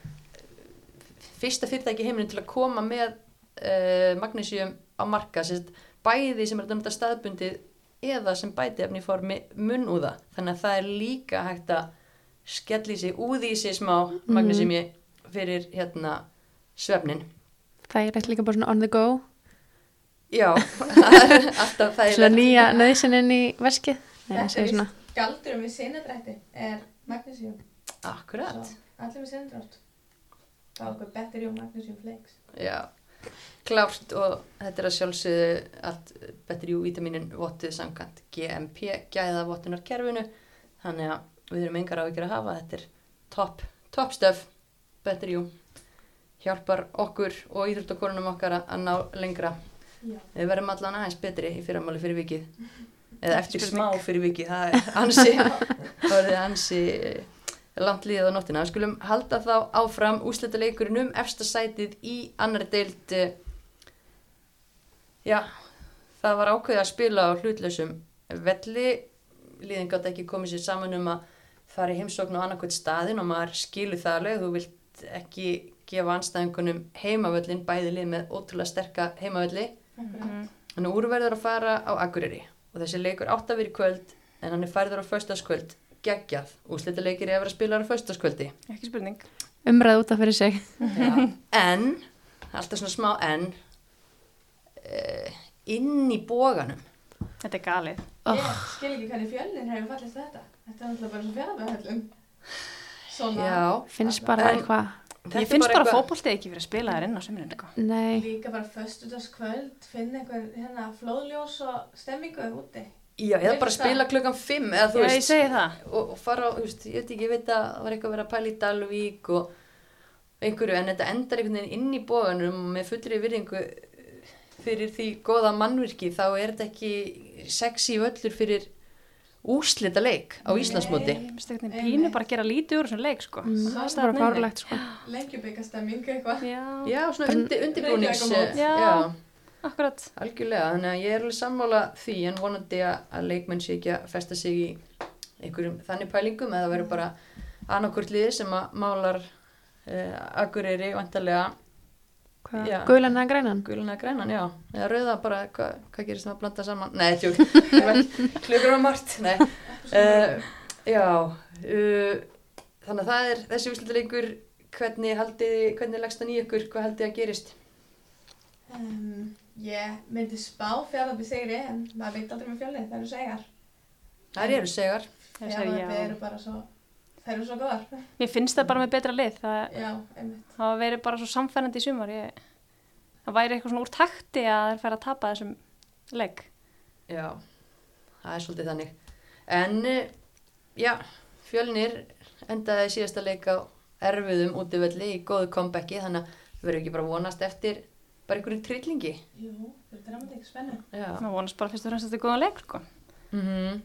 fyrsta fyrirtæki í heiminum til að koma með uh, magnesium á marka, sérst, bæði sem er þetta staðbundið eða sem bæti efni í formi munnúða. Þannig að það er líka hægt að skelli sig, úði í sig smá magnesiumi fyrir hérna svefnin. það er eitthvað líka bara svona on the go Já, það er alltaf það svona nýja nöðsinin í veskið Nei, ég Þetta er víst galdurum við sinadrætti er magnesium. Akkurat, Svo allir með sinadrátt. Það er okkur betur í magnesium flakes. já, klárt og þetta er að sjálfsögðu allt betri jú vítaminin vottið samkvæmt GMP gæða vottunar kerfinu þannig að við erum engar á að hafa þetta er topp, topp stöf betri jú hjálpar okkur og íþróttakorunum okkar að- ná lengra. Við verðum allan aðeins betri í fyrramáli fyrir vikið. Eða eftir smá fyrir vikið það er ansi ansi eh, langt líðað á nóttina. Við skulum halda þá áfram úslita leikurinn um efsta sætið í annari deild eh, já það var ákveðið að spila á hlutlausum velli. Líðin gátt ekki komið sér saman um að fara í heimsókn á annarkvæmt staðin og maður skilur það alveg. Þú vilt ekki gefa anstæðingunum heimavöllin bæði lið með ótrúlega sterka heimavölli. Þannig að úrverður að fara á Akureyri og þessi leikur átt að vera í kvöld en hann er færður á föstaskvöld geggjað. Úslita leikir er að vera að spila á föstaskvöldi. Ekki spurning. umræð út af fyrir sig En, alltaf svona smá en, uh, inn í bóganum. Þetta er galið. Ég skil ekki hvernig fjölnir hefur fallist þetta. Þetta er náttúrulega bara. Svona Já, finnst bara eitthvað þetta Ég finnst bara eitthvað- fótboltið ekki fyrir að spila þær inn á sömurinn, sko. nei, líka bara föstudagskvöld, finna einhver hérna flóðljós og stemmingu úti. Já, eða bara spila klukkan fimm eða þú Já, ég veist. segi það. Og, og fara á, þú veist, ég veit ekki, ég veit að það var eitthvað að vera að pæla í Dalvík og einhverju, en þetta endar einhvern veginn inn í bóganum með fullri virðingu fyrir því góða mannvirki, þá er þetta ekki sexy völlur fyrir úslita leik á Íslandsmóti. Pínu bara að gera lítið úr þessum leik, sko. mm, það er bara fárlegt sko. Lengjubikastemming eitthvað. Já, Já, svona undir, undirbúnings, já. Já. akkurat. algjörlega, þannig að ég er alveg sammála því en vonandi að leikmenn sé ekki að festa sig í einhverjum þannig pælingum eða verður bara annarkvort liði sem að málar uh, Akureyri vantarlega Gulan eða grænan guluna grænan, já, eða rauða bara hvað hva gerist það að blanda saman? Nei, tjók, klukur á margt nei, uh, já uh, þannig að það er þessi úslitaleikur hvernig haldið, hvernig leggst það nýja ykkur, hvað haldið að gerist? Um, ég myndi spá fjárðabbi sigri en maður veit aldrei með fjölnir, það eru segar. það eru segar. Það segir Fjárðabbi já. eru bara svo, það eru svo góðar. Mér finnst það bara með betra lið. Það Já, hafa verið bara svo samfærandi í sumar. Ég, það væri eitthvað svona úr takti að þeir færa að tapa þessum leik. Já, það er svolítið þannig. En, eh, já, fjölnir endaði síðasta leik á erfiðum útivelli í góðu comebacki, þannig að við verðum ekki bara vonast eftir bara einhverjum trillingi. Jú, það er dramatík, spennu. Já. Það vonast bara fyrst og fremst að þetta er góðan leik, sko. Mm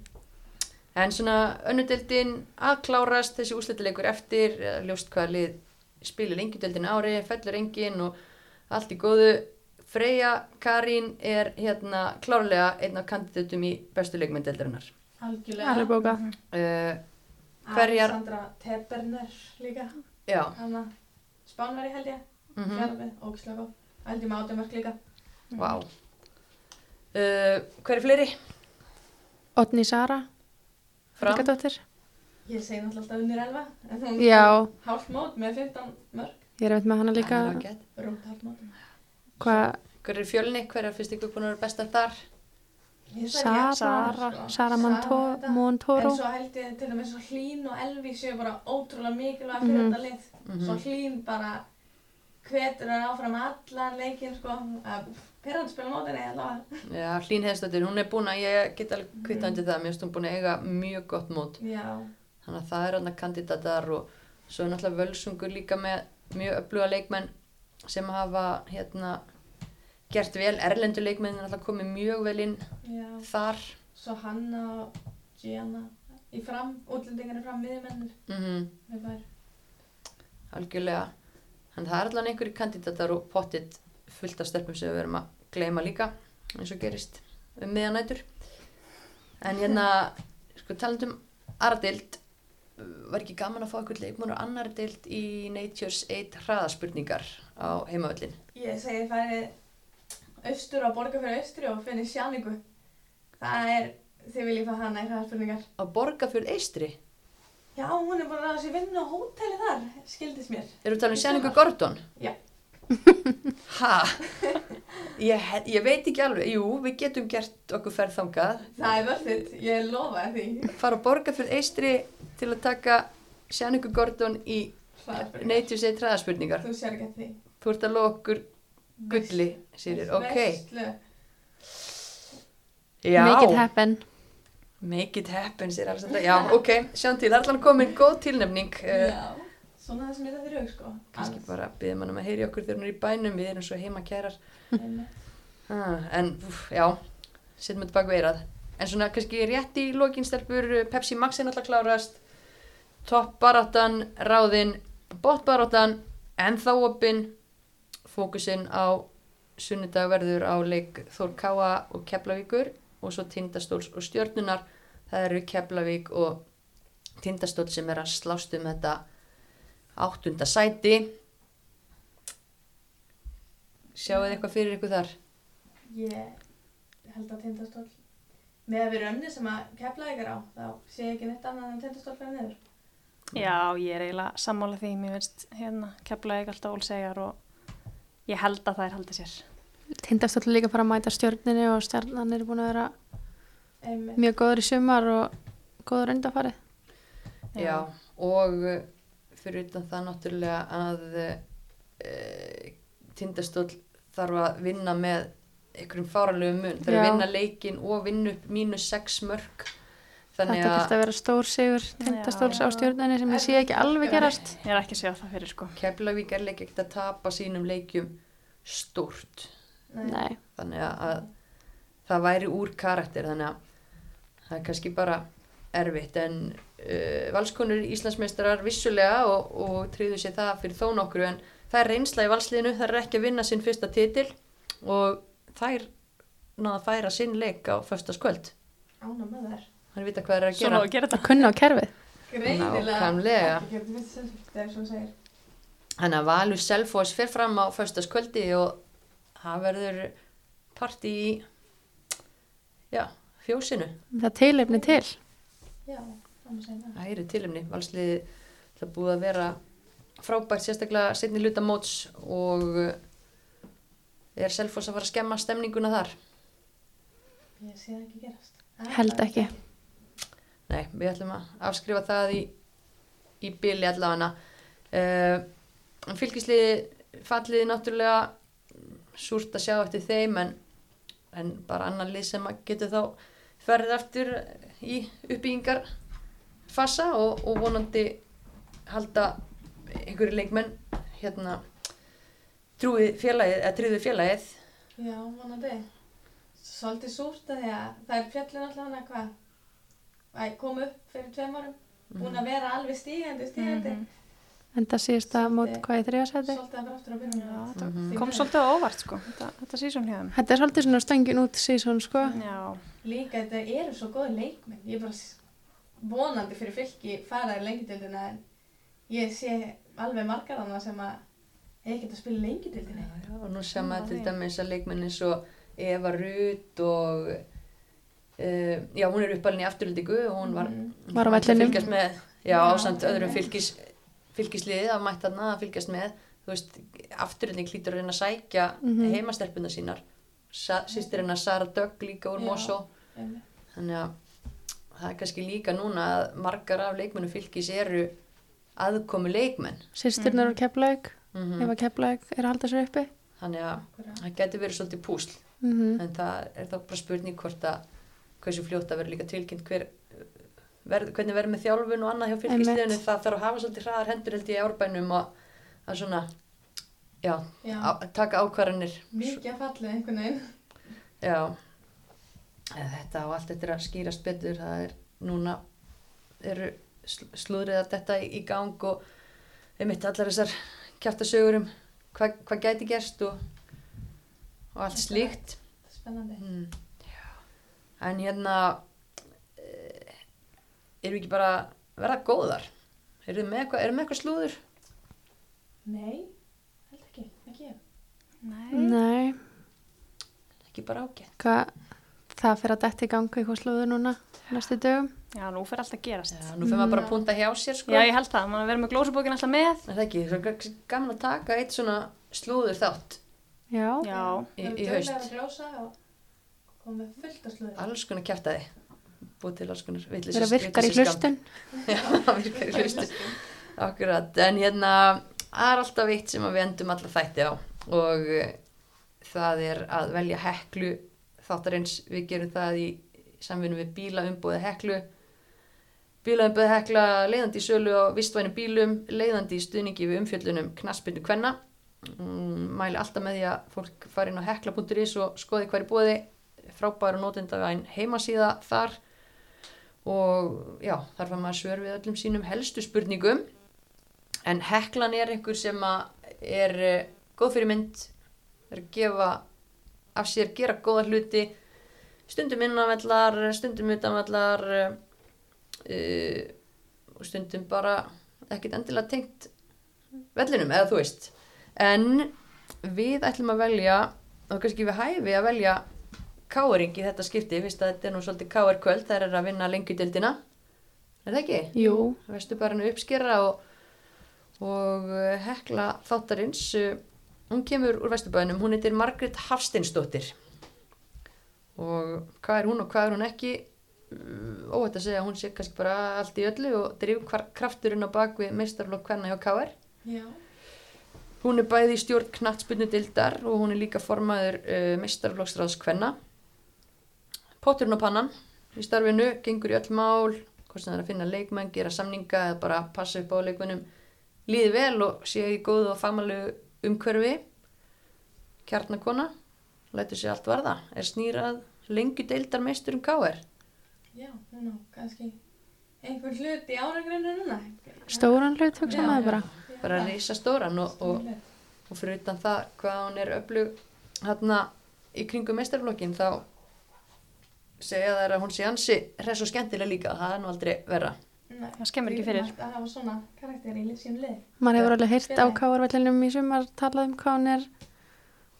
En svona önnudeldin að klárast þessi úslitileikur eftir, ljóst hvaða lið spilir lengjudeldin ári, fellur engin og allt í góðu. Freyja Karín er hérna klárlega einn af kandidatum í bestu leikmyndeldarinnar. Algjörlega. Uh, hverjar- Alexandra Teberner líka. Spánveri held ég. mm Mm. Fjárðabbi, ógislega góð. Held ég með átjumörk líka. Vá. Uh, hver er fleiri? Otni Sara Fram? Helgadóttir Ég segi náttúrulega alltaf unnur elva. En hún já, hálf mót með 15 mörg. ég er veit með hana líka er. Rúmt hálf mót. Hver er fjölni? Hver er fyrst ykkur búin að vera bestar þar? Sara Sara, sko. Sara. Montoro En svo held ég til dæmis svo hlín og elvi séu bara ótrúlega mikilvæg fyrir Mhm. þetta lið. Svo hlín bara hvetur hann áfram allan leikinn sko. Perrand spila mótinni allavega. Já, Hlín Heiðstóttir, hún er búin að, ég get alveg kvitt undir það, mér finnst hún búin að eiga mjög gott mót. Já. Þannig að það er hann kandidatar og svo er náttúrulega völsungur líka með mjög öfluga leikmenn sem hafa hérna gert vel, erlendu leikmenn er náttúrulega komið mjög vel inn Já. þar. Svo Hanna og Gianna í fram, útlendingarnir fram miðjumennir mm bara, algjörlega en það er allan einhverju kandidatar og pottit fullt af stelpum sem við verum að gleyma líka eins og gerist um miðanætur en hérna sko talandum aðra deild. Var ekki gaman að fá eitthvað leikmur og annar deild í Nature's 8 hraðaspurningar á heimavöllin ég segi farið austur á borga fyrir austri og finnir sjáningu það er, þið viljið fá hana í hraðspurningar á Borgafjörð Eistri já, hún er búin að ráða sér vinnu á hóteli þar skildist mér Erum við talað um Sjanningu Gordon? Já. Ha? Ég, ég veit ekki alveg, jú, við getum gert okkur ferð þangað, það er vörðið, ég lofa því fara á Borgafjörð Eistri til að taka Sjanningu Gordon í Nature's 8 hraðaspurningar. þú sér ekki að því Þú ert að lofa okkur gulli, Sýrir, ok. Veislu. Já, Make it happen. Make it happen, alls þetta. Já, ok, sjáum til, það er allan komin góð tilnefning. Já, svona það sem er það fyrir hug sko Kannski bara byggðum hann um að heyri okkur þegar hún er í bænum, við erum svo heima kærar. Ah, en úf, já, setjum þetta bak veirað. En svona kannski rétt í lokinstelpur, Pepsi Max er náttúrulega klárast, toppbaráttan, ráðinn, botbaráttan, ennþá opinn, fókusinn á sunnudag verður á leik Þór Káa og Keflavíkur og svo Tindastóls og Stjörnunar. Það eru Keflavík og Tindastól sem er að slást um þetta áttunda sæti. Sjáu þið eitthvað fyrir ykkur þar? Ég held að tindastól með að við rönni sem að kepla ykkur á þá sé ég ekki neitt annað en tindastól fyrir niður Já, ég er eiginlega sammála því, mér finnst hérna keflaði alltaf ólsegar og ég held að það er haldið sér. Tindastóll líka bara að mæta stjörninni og stjarnan er búin að vera Einmitt. mjög góður í sumar og góður undarfarið. Já, og uh, fyrir utan það náttúrulega að uh, tindastóll þarf að vinna með einhverjum fáranlegum mun. Það er að Já. vinna leikin og vinna upp mínus 6 mörg. Þannig Þetta að að vera stór sigur tindastóls á Já. stjörninni sem ég sé ekki alveg gerast. Ég er ekki að sjá það fyrir sko. Keflavík er leik ekkert að tapa sínum leikjum stórt. Nei. Þannig að, að það væri úr karakter. Þannig að það er kannski bara erfitt. En uh, valskonur Íslandsmeistarar vissulega og, og tryggðu sér það fyrir þó nokkru. En það er reynsla í valsliðinu. Það er ekki að vinna sinn fyrsta titil og þær náða að færa sinn leik á föstaskvöld. Ána með þær Þannig vita hvað það er að Svona gera. að gera að þetta. kunna á kerfið. Greinilega það er svona segir Þannig að Valur Selfoss fer fram á föstaskvöldi og það verður partí í já, fjósinu. Það tilefni til. Já, það eru tilumni. Valsliði það búið að vera frábært sérstaklega setni luta móts og uh, er Selfoss að fara að skemma stemninguna þar. Ég sé það ekki gerast Það Held ekki. Nei, við ætlum að afskrifa það í, í byli allavega. Uh, fylgisliði falliði náttúrulega súrt að sjá eftir þeim en, en bara annan lið sem að getur þá ferðið aftur í uppbyggingar fasa og, og vonandi halda einhverju leikmenn hérna trúið félagið, eða tryggðu félagið. Já, vonandi. Svolítið súrt að því að það er fjallin alltaf hana hvað að koma upp fyrir tveim árum. Búin að vera alveg stígandi, stígandi. Mhm. En það síðast að mót hvað í Mhm. Kom svolítið á óvart sko, þetta, þetta sísón hjá þeim. Þetta er svolítið svona stöngin út síðan sko. Já, Líka þetta eru svo góði leikmenn ég er bara vonandi fyrir fylki fara í lengildildina en ég sé alveg margar annað sem að hef ekkert að spila já, og nú sem að til dæmis að leikmenn eins og Eva Rut og uh, já, hún er uppalinn í afturöldingu og hún var, Mhm. Var að vellinum. fylgjast með, já, Já, ásamt öðrum fylgis, fylgisliði að mætt þarna að fylgjast með þú veist, afturölding hlýtur að reyna að sækja Mhm. heimastelpuna sínar Sa, sýstir hennar Sara Dögg líka úr. Mosó þannig að það er kannski líka núna að margar af leikmennum fylgis eru aðkomu leikmenn Sýstirnar Mhm. á Keflavík, mm ef að Keflavík er að halda sér uppi. þannig að það getur verið svolítið púsl Mm en það er þá bara spurning hvort að hversu fljótt að vera líka tilkynnt hver, verð, hvernig verður með þjálfun og annað hjá fylgisliðinu, það þarf að hafa svolítið hraðar hendur held ég í árbænum og að svona já, Já, á, taka ákvarðanir. Mikið að fallið einhvern veginn. Já. Eða þetta og allt þetta er að skýrast betur. Það er núna eru sl- slúðrið að þetta í, gang og einmitt allar þessar kjæftasögur um hvað hva gæti gerst og, og allt slíkt. Spennandi. mm. en hérna eh, erum við ekki bara verða góðar erum við með eitthvað, erum við með eitthvað slúður Nei, held ekki, ekki. Nei. Nei, ekki bara ágætt hvað, það fyrir að detti í ganga eitthvað slúður núna næstu dögum. Já, nú fyrir allt að gerast. Já, nú fyrir maður bara að punta hjá sér sko Já, ég held það. Man verður með glósubókin alltaf með. Er það ekki, það er gaman að taka eitt svona slúður þátt Já, Já. í, í haust. duglega að glósa og komum með fullt af slúður. Alls konar kjartaði. Búið til alls konar vitlis. vera virkar í hlustun. Já, virkar í hlustun. Akkurat, en hérna, það er alltaf eitt sem við endum alla þætti á og eh, það er að velja heklu þáttarins. Við gerum það í samvinnu við bíla umbúið heklu. Bíla umbúið hekla leiðandi í sölu á vistvæni bílum, leiðandi í stuðningi við umfjöllunum knaspindu kvenna. Mm, mæli alltaf með því að fólk fari inn á hekla.is og skoði hver í bóði frábæra nótendavæn heimasíða þar og já, þar fann maður svör við öllum sínum helstu spurningum. En heklan er einhver sem er uh, góð fyrir mynd er að gefa af sér, gera góða hluti. Stundum innanvellar stundum utanvellar uh, og stundum bara ekkert endilega tengt vellinum, eða þú veist. En við ætlum að velja og kannski við hæfi að velja káering í þetta skipti, fyrst að þetta er nú svolítið káer kvöld, þær er að vinna lengjudildina er það ekki? jú, Vestu bara henni uppskera og, og uh, hekla þáttarins hún kemur úr Vesturbænum, hún heitir Margrét Hafsteinsdóttir og hvað er hún og hvað er hún ekki óhætt að segja hún sé kannski bara allt í öllu og drif krafturinn á bak við meistarflokk hvenna hjá KR Já. Hún er bæði í stjórn knattspunni dildar og hún er líka formaður uh, meistarflokksráðs kvenna. Potturinn á pannan í starfinu, gengur í öll mál, hvort sem það er að finna leikmenn, gera samninga eða bara passa upp á leikmennum. Líði vel og sé í góðu og famalu umhverfi. Kjarnakona, lætur sér allt varða, er snýrað lengi deildar meisturum KR. Já, nú, kannski einhver hlut í áragrinu núna. stóran hlut hugsa maður já. bara. Bara reysa stóran og, og, og fyrir utan það hvað hún er öflug hérna í kringum meistarflokkin þá segja þær að hún sé ansi hress og skemmtilega líka, það er nú aldrei verra. Nei, Það skemmir ekki fyrir. Það hafa svona karakter í sín lið. Maður hefur alveg heyrt á káarvellinum í sumar talað um hvað hún er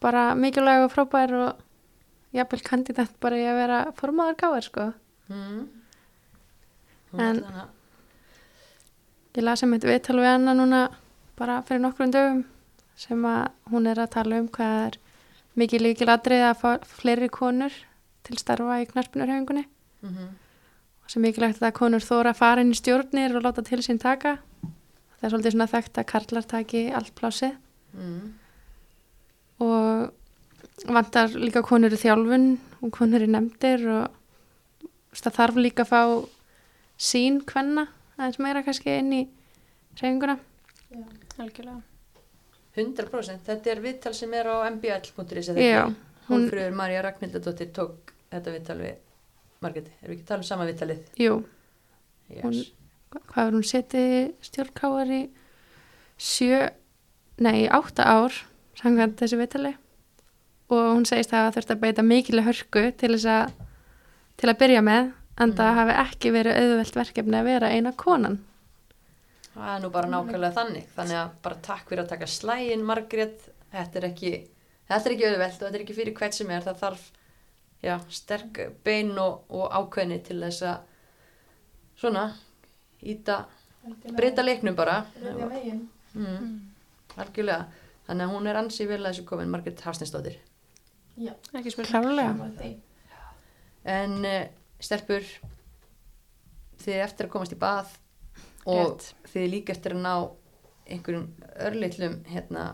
bara mikilvæg og frábær og jafnvel kandidat bara í að vera formaður káar sko. Mm. En- Ég las um eitt viðtal við hana núna bara fyrir nokkrum dögum sem að hún er að tala um hvað er mikið líkil atrið að fá fleiri konur til starfa í knarpinurhefingunni mm -hmm. sem mikilvægt að konur þóra inn í stjórnir og láta til sín taka. Það er svolítið svona þekkt að karlar taki allt plásið mm. og vantar líka konur í þjálfun og konur í nefndir og þarf líka að fá sín kvenna aðeins meira kannski inn í reyfinguna. Já. Algjörlega. 100% þetta er viðtal sem er á mbl.is eða Já, ekki? Hún- Hólfröður Marja Ragnhildadóttir tók þetta viðtal við Margreti, erum við ekki að tala um sama viðtalið? Jú, Yes. Hún- hvað er hún setið stjórnkáar í sjö, nei, átta ár samkvæmt þessu vitali og hún segist að það þurft að beita mikileg hörku til þess að til að byrja með en það Mm. hafi ekki verið auðvelt verkefni að vera eina konan Það er nú bara nákvæmlega þannig, þannig að bara takk fyrir að taka slægin Margrét, þetta er ekki, þetta er ekki auðvelt og þetta er ekki fyrir hvert sem er, það þarf já, sterk bein og, og ákveðni til þess að svona íta, breyta leiknum bara. Veginn. Mm, algjörlega, þannig að hún er ansi vel að þessu komin, Margrét Hafsnesdóttir. Já. Ekki því. En uh, stelpur, þið eftir að komast í bað og Rétt. þið líka eftir að ná einhverjum örlitlum hérna,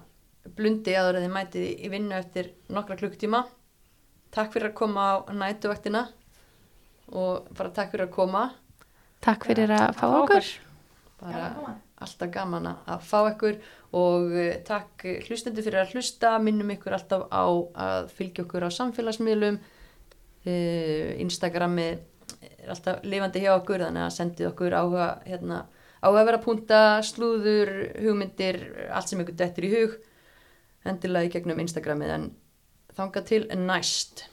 blundi aður að þið mætið í vinnu eftir nokkra klukktíma. Takk fyrir að koma á nætuvaktina og bara takk fyrir að koma. Takk fyrir að fá okkur okkur. Bara Gaman alltaf gaman að- fá ykkur og eh, takk eh, hlustendur fyrir að hlusta, minnum ykkur alltaf á að fylgja okkur á samfélagsmiðlum, uh, Instagrami er alltaf lifandi hjá okkur þannig að sendið okkur áhuga hérna, áhuga vera punta, slúður hugmyndir, allt sem ykkur dettur í hug endilega í gegnum Instagramið en þanga til næst